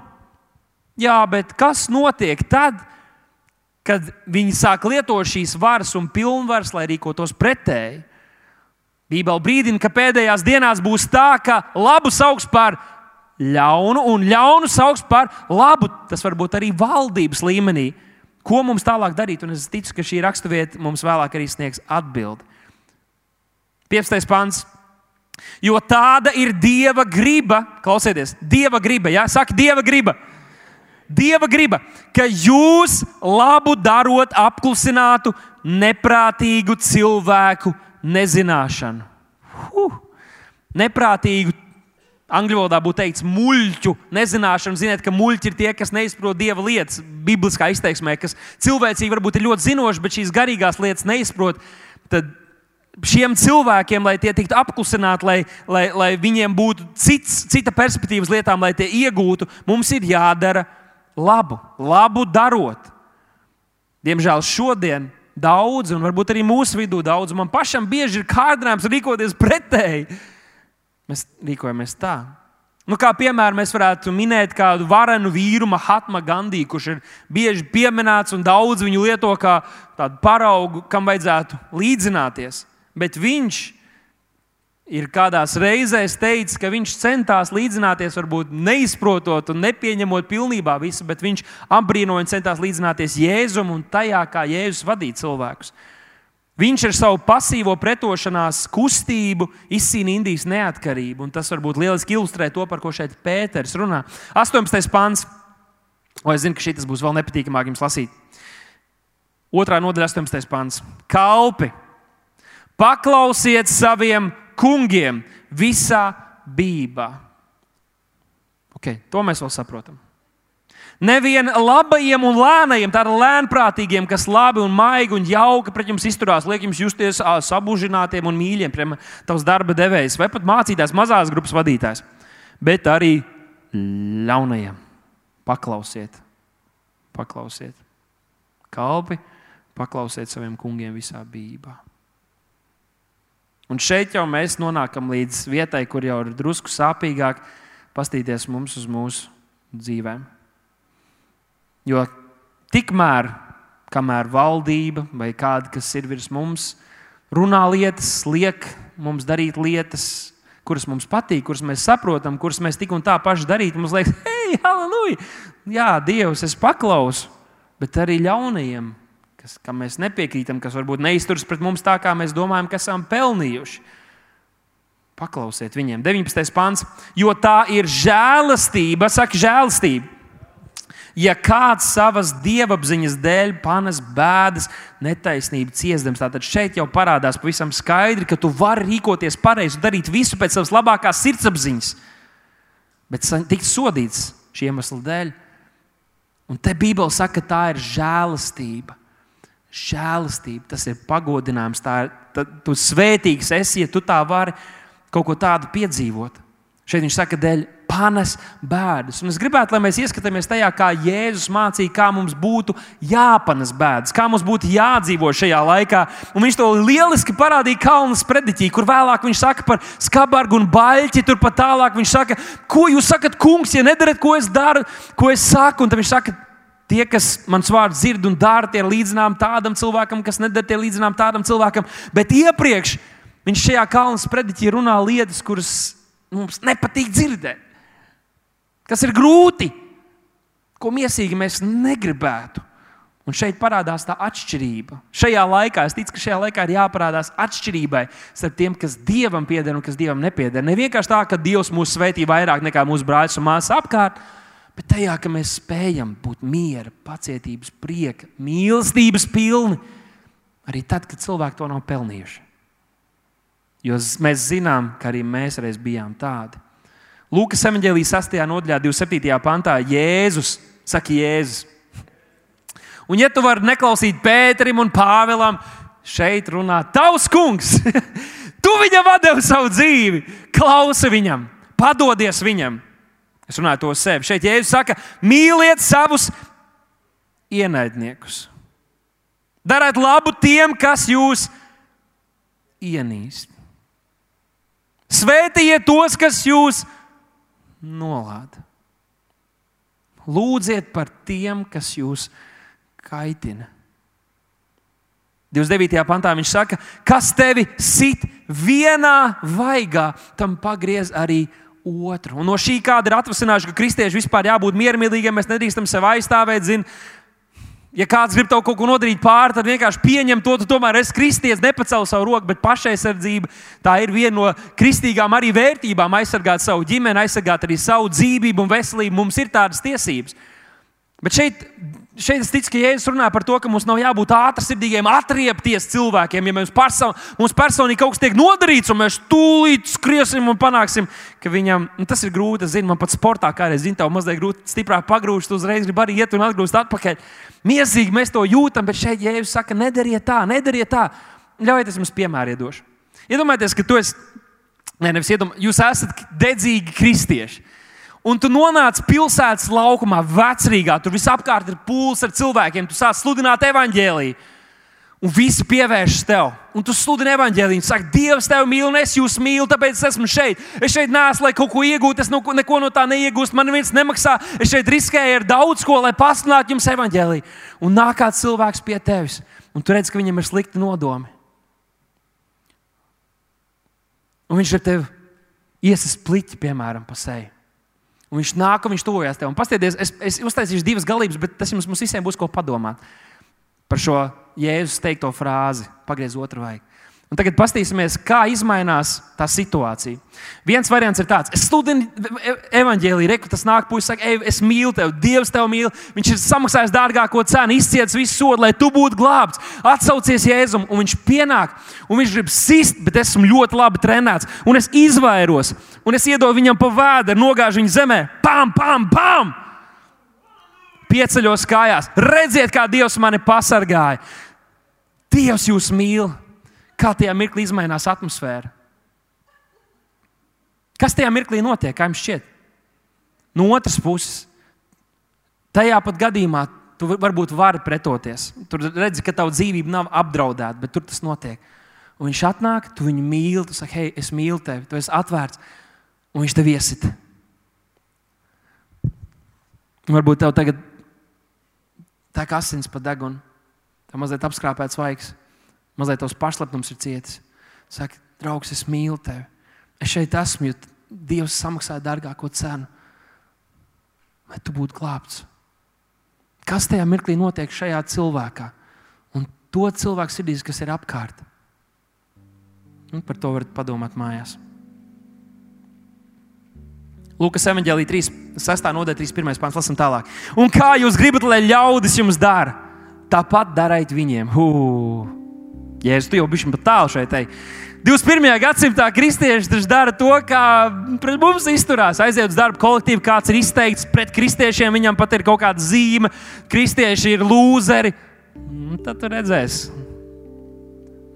Jā, bet kas notiek tad, kad viņi sāk lietot šīs varas un pilnvaras, lai rīkotos pretēji? Bībele brīdina, ka pēdējās dienās būs tā, ka labu sauks par ļaunu un ļaunu sauks par labu. Tas var būt arī valdības līmenī. Ko mums tālāk darīt? Un es ticu, ka šī raksturvieta mums vēlāk arī sniegs atbildi. 15. pāns. Jo tāda ir Dieva griba, klausieties, Dieva griba, jā, saka, Dieva griba. Dieva griba, ka jūs labu darot, apklusinātu neprātīgu cilvēku nezināšanu. Huh. Neprātīgu, angļu valodā būtu teikts, muļķu nezināšanu. Ziniet, ka muļķi ir tie, kas neizprot dieva lietas, bibliskā izteiksmē, kas cilvēcīgi varbūt ir ļoti zinoši, bet šīs garīgās lietas neizprot. Tad šiem cilvēkiem, lai tie tiktu apklusināti, lai, lai, lai viņiem būtu cits, cita perspektīva lietām, lai tie iegūtu, mums ir jādara labu, labu darot. Diemžēl šodien daudz, un varbūt arī mūsu vidū daudz. Man pašam bieži ir kārdinājums rīkoties pretēji. Mēs rīkojamies tā. Nu, kā piemēram, mēs varētu minēt kādu varenu vīru, Mahatma Gandhi, kurš ir bieži pieminēts un daudz viņu lieto kā tādu paraugu, kam vajadzētu līdzināties. Bet viņš ir kādās reizēs teicis, ka viņš centās līdzināties, varbūt neizprotot un nepieņemot pilnībā visu, bet viņš apbrīnoja un centās līdzināties Jēzum un tajā, kā Jēzus vadīja cilvēkus. Viņš ar savu pasīvo pretošanās kustību izcīnīja Indijas neatkarību, un tas varbūt lieliski ilustrē to, par ko šeit Pēters runā. 18. pāns, o es zinu, ka šī būs vēl nepatīkamāk jums lasīt. Otrā nodaļa, 18. pāns. Kalpi, paklausiet saviem kungiem visā bībā. Okay, to mēs vēl saprotam. Nevien labajiem un lēnajiem, tādiem lēnprātīgiem, kas labi un maigi un jauki pret jums izturās, liek jums justies sabužinātiem un mīļiem, piemēram, tavs darba devējs vai pat mācītājs, mazās grupas vadītājs, bet arī ļaunajiem. Paklausiet, paklausiet. Kalpi, paklausiet saviem kungiem visā bībā. Un šeit jau mēs nonākam līdz vietai, kur jau ir drusku sāpīgāk pastīties mums uz mūsu dzīvēm. Jo tikmēr, kamēr valdība vai kāda, kas ir virs mums, runā lietas, liek mums darīt lietas, kuras mums patīk, kuras mēs saprotam, kuras mēs tik un tā paši darītu, mums liekas, [laughs] hei, halleluja! Jā, Dievs, es paklausu, bet arī ļaunajiem, kas, kam mēs nepiekrītam, kas varbūt neizturas pret mums tā, kā mēs domājam, ka esam pelnījuši. Paklausiet viņiem, 19. pāns, jo tā ir žēlastība, saka, žēlastība ja kāds savas dievapziņas dēļ panes bēdas, netaisnību ciestams, tad šeit jau parādās pavisam skaidri, ka tu vari rīkoties pareizi, darīt visu pēc savas labākās sirdsapziņas, bet tikt sodīts šī iemesla dēļ. Un te Bībele saka, ka tā ir žēlastība. Žēlastība, tas ir pagodinājums, tā ir. Tu svētīgs esi, ja tu tā vari kaut ko tādu piedzīvot. Šeit viņš saka, dēļ panes bēdas. Un es gribētu, lai mēs ieskatāmies tajā, kā Jēzus mācīja, kā mums būtu jāpanes bēdas, kā mums būtu jādzīvo šajā laikā. Un viņš to lieliski parādīja Kalnas prediķī, kur vēlāk viņš saka par skabargu un baļķi. Turpat tālāk viņš saka, ko jūs sakat, kungs, ja nedarat, ko es daru, ko es saku. Un tad viņš saka, Tie, kas mans vārds dzird un dara, tie līdzinām tādam cilvēkam, kas nedara, tie līdzinām tādam cilvēkam. Bet iepriekš viņš šajā kalnas prediķī runā lietas, kuras mums nepatīk dzirdēt, kas ir grūti, ko mīsīgi mēs negribētu. Un šeit parādās tā atšķirība. Šajā laikā es ticu, ka šajā laikā ir jāparādās atšķirībai starp tiem, kas dievam pieder un kas dievam nepieder. Ne vienkārši tā, ka Dievs mūs svētī vairāk nekā mūsu brālis un māsas apkārt, bet tajā, ka mēs spējam būt miera, pacietības, prieka, mīlestības pilni arī tad, kad cilvēki to nav pelnījuši. Jo mēs zinām, ka arī mēs reiz bijām tādi. Lūkas evanģēlijas 6. nodaļā, 27. pantā Jēzus saka, Jēzus. Un, ja tu vari neklausīt Pēterim un Pāvēlam, šeit runā tavs kungs. [laughs] tu viņam devi savu dzīvi, klausi viņam, padodies viņam. Es runāju to sev. Šeit Jēzus saka, mīliet savus ienaidniekus. Dariet labu tiem, kas jūs ienīst. Svētījiet tos, kas jūs nolāda. Lūdziet par tiem, kas jūs kaitina. 29. pantā viņš saka, kas tevi sit vienā vaigā, tam pagriez arī otru. Un no šī kāda ir atvasinājuši, ka kristieši vispār jābūt miermīlīgiem, mēs nedrīkstam sev aizstāvēt. Zin, Ja kāds grib tev kaut ko nodarīt pāri, tad vienkārši pieņem to, tu tomēr esi kristietis, nepacēl savu roku, bet pašaizsardzība tā ir viena no kristīgām arī vērtībām. Aizsargāt savu ģimeni, aizsargāt arī savu dzīvību un veselību. Mums ir tādas tiesības. Bet šeit, šeit es ticu, ka Jēzus runā par to, ka mums nav jābūt ātrsirdīgiem, atriepties cilvēkiem. Ja mums, person, mums personīgi kaut kas tiek nodarīts, un mēs tūlīt skriesim un panāksim, ka viņam tas ir grūti. Es zinu, man pat sportā kādreiz zinu, tev mazliet grūti stiprāk pagrūst, uzreiz grib arī iet un atgrūst atpakaļ. Miesīgi mēs to jūtam, bet šeit Jēzus saka, nedariet tā, nedariet tā. Ļaujiet, es jums piemēru iedošu. Iedomājieties, ka tu esi, ne, nevis iedomājieties, jūs esat dedzīgi kristieši. Un tu nonāc pilsētas laukumā, vecrīgā, tur visapkārt ir pūlis ar cilvēkiem, tu sāc sludināt evaņģēlīju. Un visi pievēršas tev. Un tu sludini evaņģēlīju. Saka, Dievs, tevi mīl, un es jūs mīlu, tāpēc es esmu šeit. Es šeit neesmu, lai kaut ko iegūtu. Es neko, no tā neiegūstu. Man neviens nemaksā. Es šeit riskēju ar daudz ko, lai pasludinātu jums evaņģēlīju. Un nāk kāds cilvēks pie tevis, un tu redz, ka viņam ir slikti nodomi. Un viņš ar tevi iesas pliķi, piemēram, pa seju. Un viņš nāk, un viņš tuvojas tev. Paskatieties, es, es uztaisīšu divas galības, bet tas jums, visiem būs ko padomāt par šo Jēzus teikto frāzi: pagriez otru vajag. Un tagad paskatīsimies, kā mainās tā situācija. Viens variants ir tāds, es sludinu evanģēlīju, reku tas nāk, puisis saka, ej, es mīlu tevi, Dievs tevi mīl. Viņš ir samaksājis dārgāko cenu, izcietis visu sodu, lai tu būtu glābts. Atsaucies Jēzum, un viņš pienāk, un viņš grib sist, bet esmu ļoti labi trenēts, un es izvairos, un es iedodu viņam pa vēdru, nogāžu viņu zemē, pam, pam, pam! Pieceļos kājās, redziet, kā Dievs mani pasargāja. Dievs jūs mīl! Kā tajā mirklī mainās atmosfēra? Kas tajā mirklī notiek? Kā jums šķiet? No otras puses, tajā pat gadījumā Tu varbūt vari pretoties. Tur redzi, ka tava dzīvība nav apdraudēta, bet tur tas notiek. Un viņš atnāk, tu viņu mīli, tu saki, hei, es mīlu tevi, tu esi atvērts, un viņš tev iesit. Varbūt tev tagad tā kā asins pa degunu, tā mazliet apskrāpēts vaigs, mazliet tavs pašlepnums ir cietis. Saki, draugs, es mīlu tevi. Es šeit esmu, jo Dievs samaksāja dārgāko cenu, lai tu būtu glābts. Kas tajā mirklī notiek šajā cilvēkā? Un to cilvēku sirdīs, kas ir apkārt. Un par to varat padomāt mājās. Lūkas evanģēlī 3, 6. nodaļa, 31. pāns, lasām tālāk. Un kā jūs gribat, lai ļaudis jums dara, tāpat dariet viņiem. Hū! Jēzus, tu jau bišķi pat tālu šeit teikt. 21. gadsimtā kristieši taču dara to, kā pret mums izturās. Aiziet uz darbu kolektīvu, kāds ir izteikts pret kristiešiem, viņam pat ir kaut kāda zīme, kristieši ir lūzeri. Un tad tu redzēsi.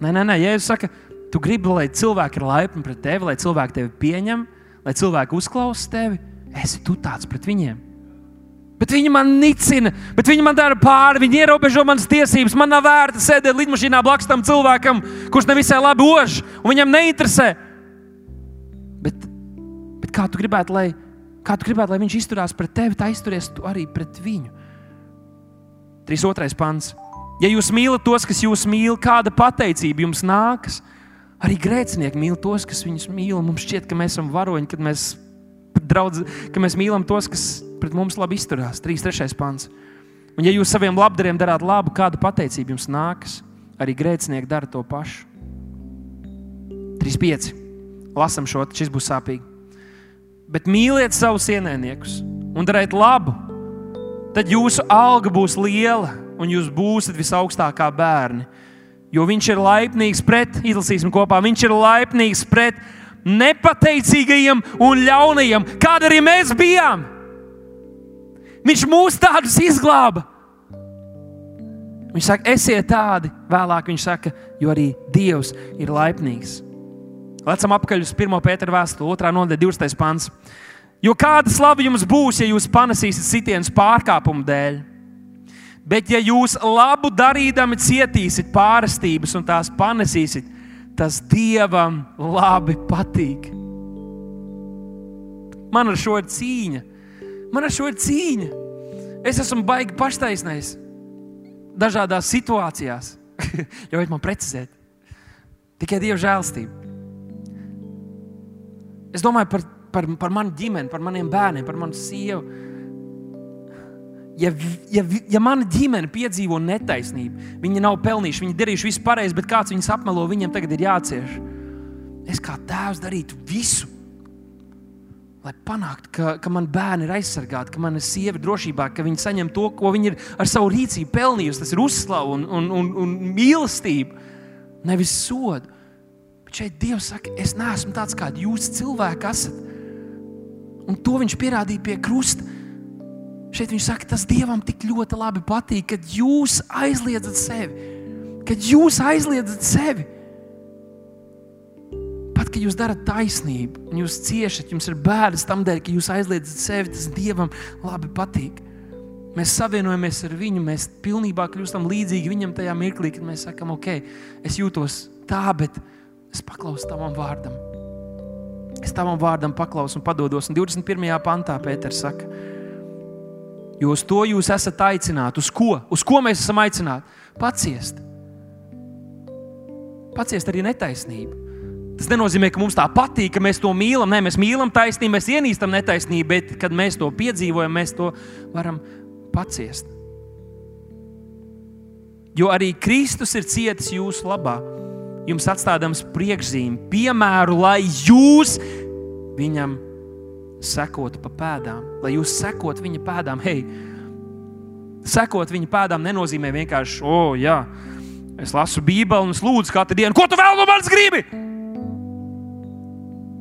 Nē, nē, nē, Jēzus saka, tu gribi, lai cilvēki ir laipni pret tevi, lai cilvēki tevi pieņem, lai cilvēki uzklausa tevi. Esi tu tāds pret viņiem. Bet viņi man nicina, bet viņi man dara pāri, viņi ierobežo manas tiesības. Man nav vērta sēdēt lidmašīnā blakus tam cilvēkam, kurš nevisai labi ož, un viņam neinteresē. Bet, bet kā, tu gribētu, lai, kā tu gribētu, lai viņš izturās pret tevi, tā izturies tu arī pret viņu. 32. pants. Ja jūs mīlat tos, kas jūs mīl, kāda pateicība jums nākas? Arī grēcinieki mīl tos, kas viņus mīl. Mums šķiet, ka mēs esam varoņi, kad mēs, draudz, ka mēs mīlam tos, kas pret mums labi izturās. 3. pāns. Un, ja jūs saviem labdariem darāt labu, kāda pateicība jums nākas, arī grēcinieki dara to pašu. 3.5. Lasam šo, šis būs sāpīgi. Bet mīliet savus ienaidniekus un dariet labu, tad jūsu alga būs liela un jūs būsiet visaugstākā bērni. Jo viņš ir laipnīgs pret, izlasīsim kopā, viņš ir laipnīgs pret nepateicīgajiem un ļaunajiem, kāda arī mēs bijām. Viņš mūs tādus izglāba. Viņš saka, esiet tādi. Vēlāk viņš saka, jo arī Dievs ir laipnīgs. Lecam apakaļ uz 1. pētera vēstuli, 2. nodaļa, 20. pants. Jo kāda slava jums būs, ja jūs panesīsiet sitienus pārkāpumu dēļ? Bet, ja jūs labu darīdami cietīsiet pārestības un tās panesīsiet, tas Dievam labi patīk. Man ar šo ir cīņa. Man ar šo ir cīņa. Es esmu baigi paštaisnējis dažādās situācijās. [laughs] Ļaujiet man precizēt. Tikai Dieva žēlstība. Es domāju par, par, par manu ģimeni, par maniem bērniem, par manu sievu. Ja, ja, ja mana ģimene piedzīvo netaisnību, viņi nav pelnījuši, viņi darījuši visu pareizi, bet kāds viņus apmelo, viņiem tagad ir jācieš. Es kā tēvs darītu visu, lai panāktu, ka, ka man bērni ir aizsargāti, ka mana sieva ir drošībā, ka viņi saņem to, ko viņi ir ar savu rīcību pelnījusi. Tas ir uzslavu un, un, un, un mīlestība, nevis sodu. Bet šeit Dievs saka, es neesmu tāds, kāds jūs cilvēki esat. Un to viņš pierādīja pie krusta. Šeit viņš saka, tas Dievam tik ļoti labi patīk, kad jūs aizliedzat sevi. Kad jūs aizliedzat sevi Pat, kad jūs darat taisnību, un jūs ciešat, jums ir bērns tam dēļ, ka jūs aizliedzat sevi, tas Dievam labi patīk. Mēs savienojamies ar viņu, mēs pilnībā kļūstam līdzīgi viņam tajā mirklī, kad mēs sakām, ok, es jūtos tā, bet es paklausu tavam vārdam. Es tavam vārdam paklausu un padodos. Un 21. pantā Pēters saka, jo uz to jūs esat aicināti. Uz ko? Uz ko mēs esam aicināti? Paciest. Paciest arī netaisnību. Tas nenozīmē, ka mums tā patīk, ka mēs to mīlam. Nē, mēs mīlam taisnību, mēs ienīstam netaisnību, bet, kad mēs to piedzīvojam, mēs to varam paciest. Jo arī Kristus ir cietis jūsu labā, jums atstādams priekšzīmi, piemēru, lai jūs viņam sekotu pa pēdām, lai jūs sekotu viņa pēdām. Hei, sekot viņa pēdām nenozīmē vienkārši, o, oh, jā, es lasu Bībeli un es lūdzu katru dienu, ko tu vēl no manis gribi?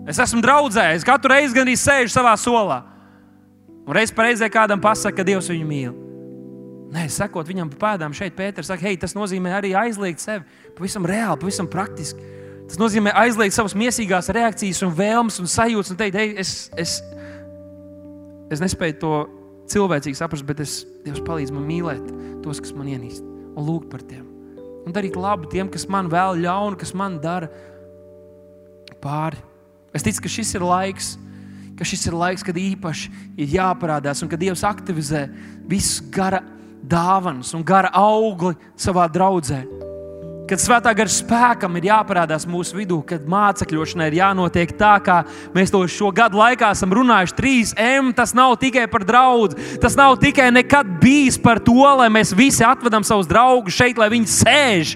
Es esmu draudzējis, katru reizi gan arī sēžu savā solā. Un reiz reizē kādam pasakā, ka Dievs viņu mīl. Nē, sakot viņam pa pēdām, šeit Pēters saka, hei, tas nozīmē arī aizliegt sevi. Pavisam reāli, pavisam praktiski. Tas nozīmē aizliegt savas mīsīgās reakcijas, un vēlmes un sajūtas un teikt, hei, es, es, es nespēju to cilvēcīgi saprast, bet es, Dievs palīdz man mīlēt tos, kas man ienīst, un lūgt par tiem. Un darīt labu tiem, kas man vēl ļaunu, kas man dara pāri. Es ticu, ka šis ir laiks, ka šis ir laiks, kad īpaši ir jāparādās un kad Dievs aktivizē visus gara dāvanas un gara augli savā draudzē kad svētā gara spēkam ir jāparādās mūsu vidū, kad mācekļošanai ir jānotiek tā, kā mēs to šo gadu laikā esam runājuši. 3M tas nav tikai par draugu, tas nav tikai nekad bijis par to, lai mēs visi atvedam savus draugus šeit, lai viņi sēž.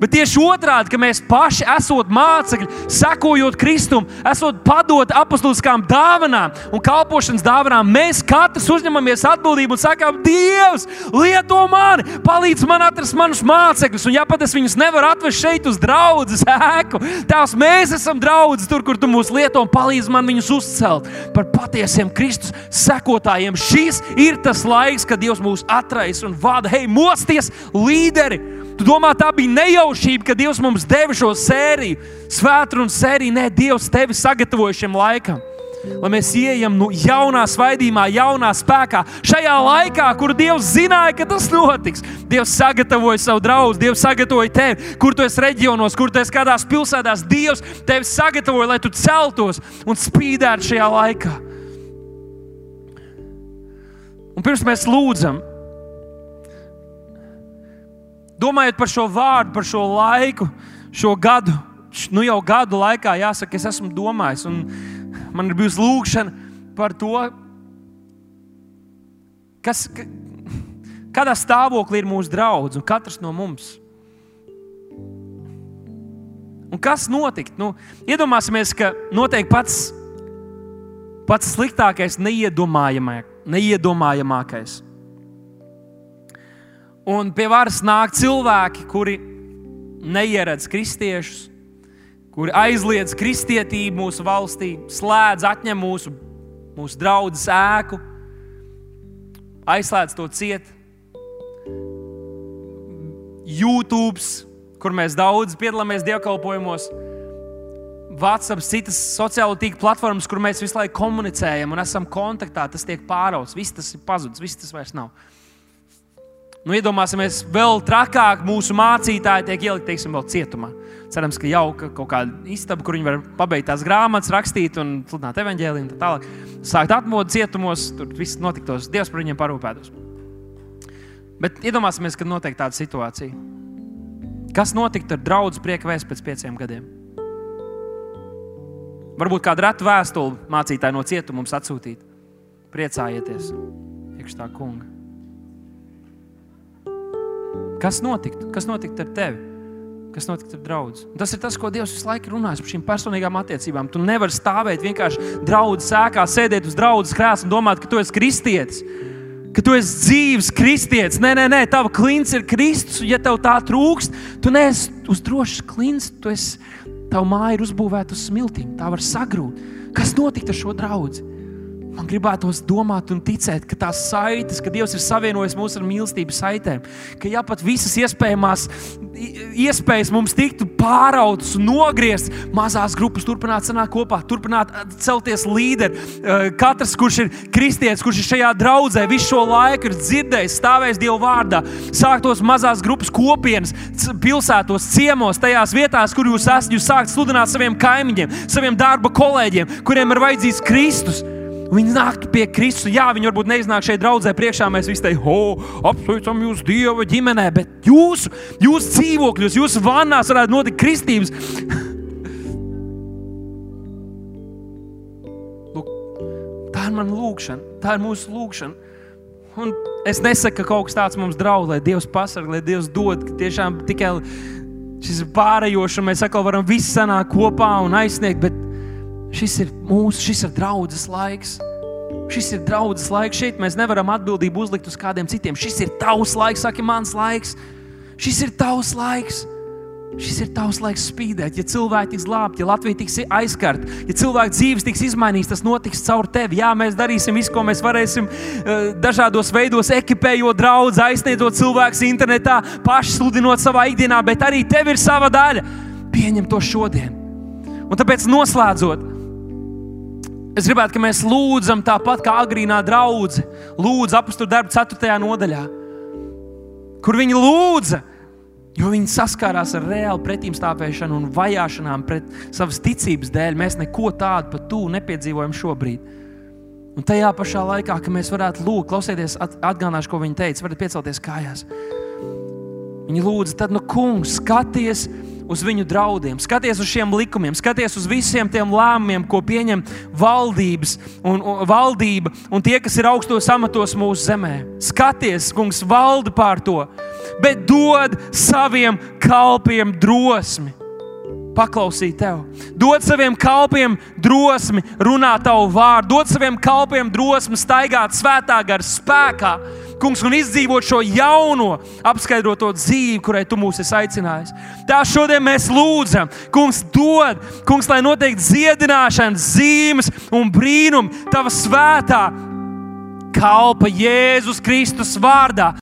Bet tieši otrādi, ka mēs paši esam mācekļi, sekojot Kristum, esam padoti apakstiskām dāvanām un kalpošanas dāvanām, mēs katrs uzņemamies atbildību un sakām, Dievs, lieto mani, palīdz man atrast manus mācekļus. Un, ja pat es viņus nevaru atvest šeit uz draugu ēku, tās mēs esam draugi tur, kur tu mūs lieto un palīdz man viņus uzcelt par patiesiem Kristus sekotājiem. Šis ir tas laiks, kad Dievs mūs atraisa un vada. Hei, mosties, līderi! Tu domā, tā bija nejaušība, ka Dievs mums deva šo sēriju, svētru un sēriju. Nē, Dievs tevi sagatavoja šim laikam. Lai mēs ieejam nu, jaunā svaidījumā, jaunā spēkā, šajā laikā, kur Dievs zināja, ka tas notiks. Dievs sagatavoja savu draugu, Dievs sagatavoja tevi, kur tu esi reģionos, kur tu esi kādās pilsētās. Dievs tevi sagatavoja, lai tu celtos un spīdētu šajā laikā. Un pirms mēs lūdzam, Domājot par šo vārdu, par šo laiku, šo gadu, nu jau gadu laikā, jāsaka, es esmu domājis, un man ir bijusi lūkšana par to, kas, kādā stāvoklī ir mūsu draugs un katrs no mums. Un kas notikt? Nu, iedomāsimies, ka noteikti pats, pats sliktākais, neiedomājamākais Un pie varas nāk cilvēki, kuri neieredz kristiešus, kuri aizliedz kristietību mūsu valstī, slēdz, atņem mūsu, mūsu draugu ēku, aizslēdz to ciet. YouTube, kur mēs daudz piedalāmies dievkalpojumos, WhatsApp, citas sociālo tīklu platformas, kur mēs visu laiku komunicējam un esam kontaktā, tas tiek pārauts. Viss tas ir pazudis, viss tas vairs nav. Nu, iedomāsimies, vēl trakāk mūsu mācītāji tiek ielikt, teiksim, vēl cietumā. Cerams, ka jauka kaut kāda istaba, kur viņi var pabeigt tās grāmatas, rakstīt un sludināt evaņģēliju un tā tālāk. Sākt atmodu cietumos, tur viss notiktos, Dievs par viņiem parūpētos. Bet iedomāsimies, kad notiek tāda situācija. Kas notiktu ar draugu prieka vēstu pēc pieciem gadiem? Varbūt kādu ratu vēstuli mācītāji no cietuma mums atsūtīt. Priecājieties, iekšā kunga. Kas notiktu? Kas notiktu ar tevi? Kas notiktu ar draugu? Tas ir tas, ko Dievs visu laiku runājas par šīm personīgām attiecībām. Tu nevari stāvēt vienkārši draugu sēkā, sēdēt uz draugu krēsla un domāt, ka tu esi kristietis. Ka tu esi dzīves kristietis. Nē, nē, nē, tava klints ir Kristus. Ja tev tā trūkst, tu neesi uz drošas klints. Esi, tava māja ir uzbūvēta uz smiltīm. Tā var sagrūt. Kas notika ar šo draugu? Man gribētos domāt un ticēt, ka tās saites, ka Dievs ir savienojis mūs ar mīlestības saitēm, ka ja pat visas iespējamās iespējas mums tiktu pārautas un nogrieztas, mazās grupas turpināt sanākt kopā, turpināt celties līderi. Katrs, kurš ir kristietis, kurš ir šajā draudzē, visu šo laiku ir dzirdējis, stāvējis Dieva vārdā, sāktos mazās grupas kopienas, pilsētos, ciemos, tajās vietās, kur jūs esat, jūs sākat sludināt saviem kaimiņiem, saviem darba kolēģiem, kuriem ir vajadzīgs Kristus. Viņi nāk pie Kristus. Jā, viņi varbūt neiznāk šeit draudzē priekšā. Mēs visi teicām, oh, apsveicam jūs Dieva ģimenē, bet jūsu, jūsu dzīvokļos, jūsu vannās varētu notikt kristības. [laughs] Lūk, tā ir mana lūkšana, tā ir mūsu lūkšana. Un es nesaku, ka kaut kas tāds mums draudz, lai Dievs pasargā, lai Dievs dod, ka tiešām tikai šis pārējošs, un mēs atkal varam visi sanākt kopā un aizsniegt. Bet Šis ir mūsu, šis ir draudzes laiks. Šis ir draudzes laiks. Šeit mēs nevaram atbildību uzlikt uz kādiem citiem. Šis ir tavs laiks, saka, mans laiks. Šis ir tavs laiks. Šis ir tavs laiks spīdēt. Ja cilvēki tiks glābti, ja Latvija tiks aizkarta, ja cilvēku dzīves tiks izmainītas, tas notiks caur tevi. Jā, mēs darīsim visu, ko mēs varēsim, eh, dažādos veidos, ekipējot draugu, aizsniedzot cilvēkus internetā, paši sludinot savā ikdienā, bet arī tev ir sava daļa. Pieņem to šodien. Un tāpēc noslēdzot, Es gribētu, lai mēs lūdzam tāpat kā agrīnā draudzene, lūdzu apstākļu darbu 4. nodaļā, kur viņi lūdza, jo viņi saskārās ar reālu pretimstāvēšanu un vajāšanām pret savas ticības dēļ. Mēs neko tādu pat tuvu nepiedzīvojam šobrīd. Un tajā pašā laikā, kad mēs varētu lūgt, klausieties, atgādināšu, ko viņi teica, varat piecelties kājās. Viņi lūdza, tad, nu, kungs, skaties, uz viņu draudiem, skaties uz šiem likumiem, skaties uz visiem tiem lēmumiem, ko pieņem valdības un, un valdība un tie, kas ir augstos amatos mūsu zemē. Skaties, kungs, valda pār to, bet dod saviem kalpiem drosmi. Paklausīt tev, dod saviem kalpiem drosmi, runāt tavu vārdu, dod saviem kalpiem drosmi, staigāt svētā gara spēkā, kungs, un izdzīvot šo jauno, apskaidroto dzīvi, kurai tu mūs esi aicinājis. Tā šodien mēs lūdzam, kungs, dod, kungs, lai notiek dziedināšanas zīmes un brīnumi tava svētā kalpa Jēzus Kristus vārdā.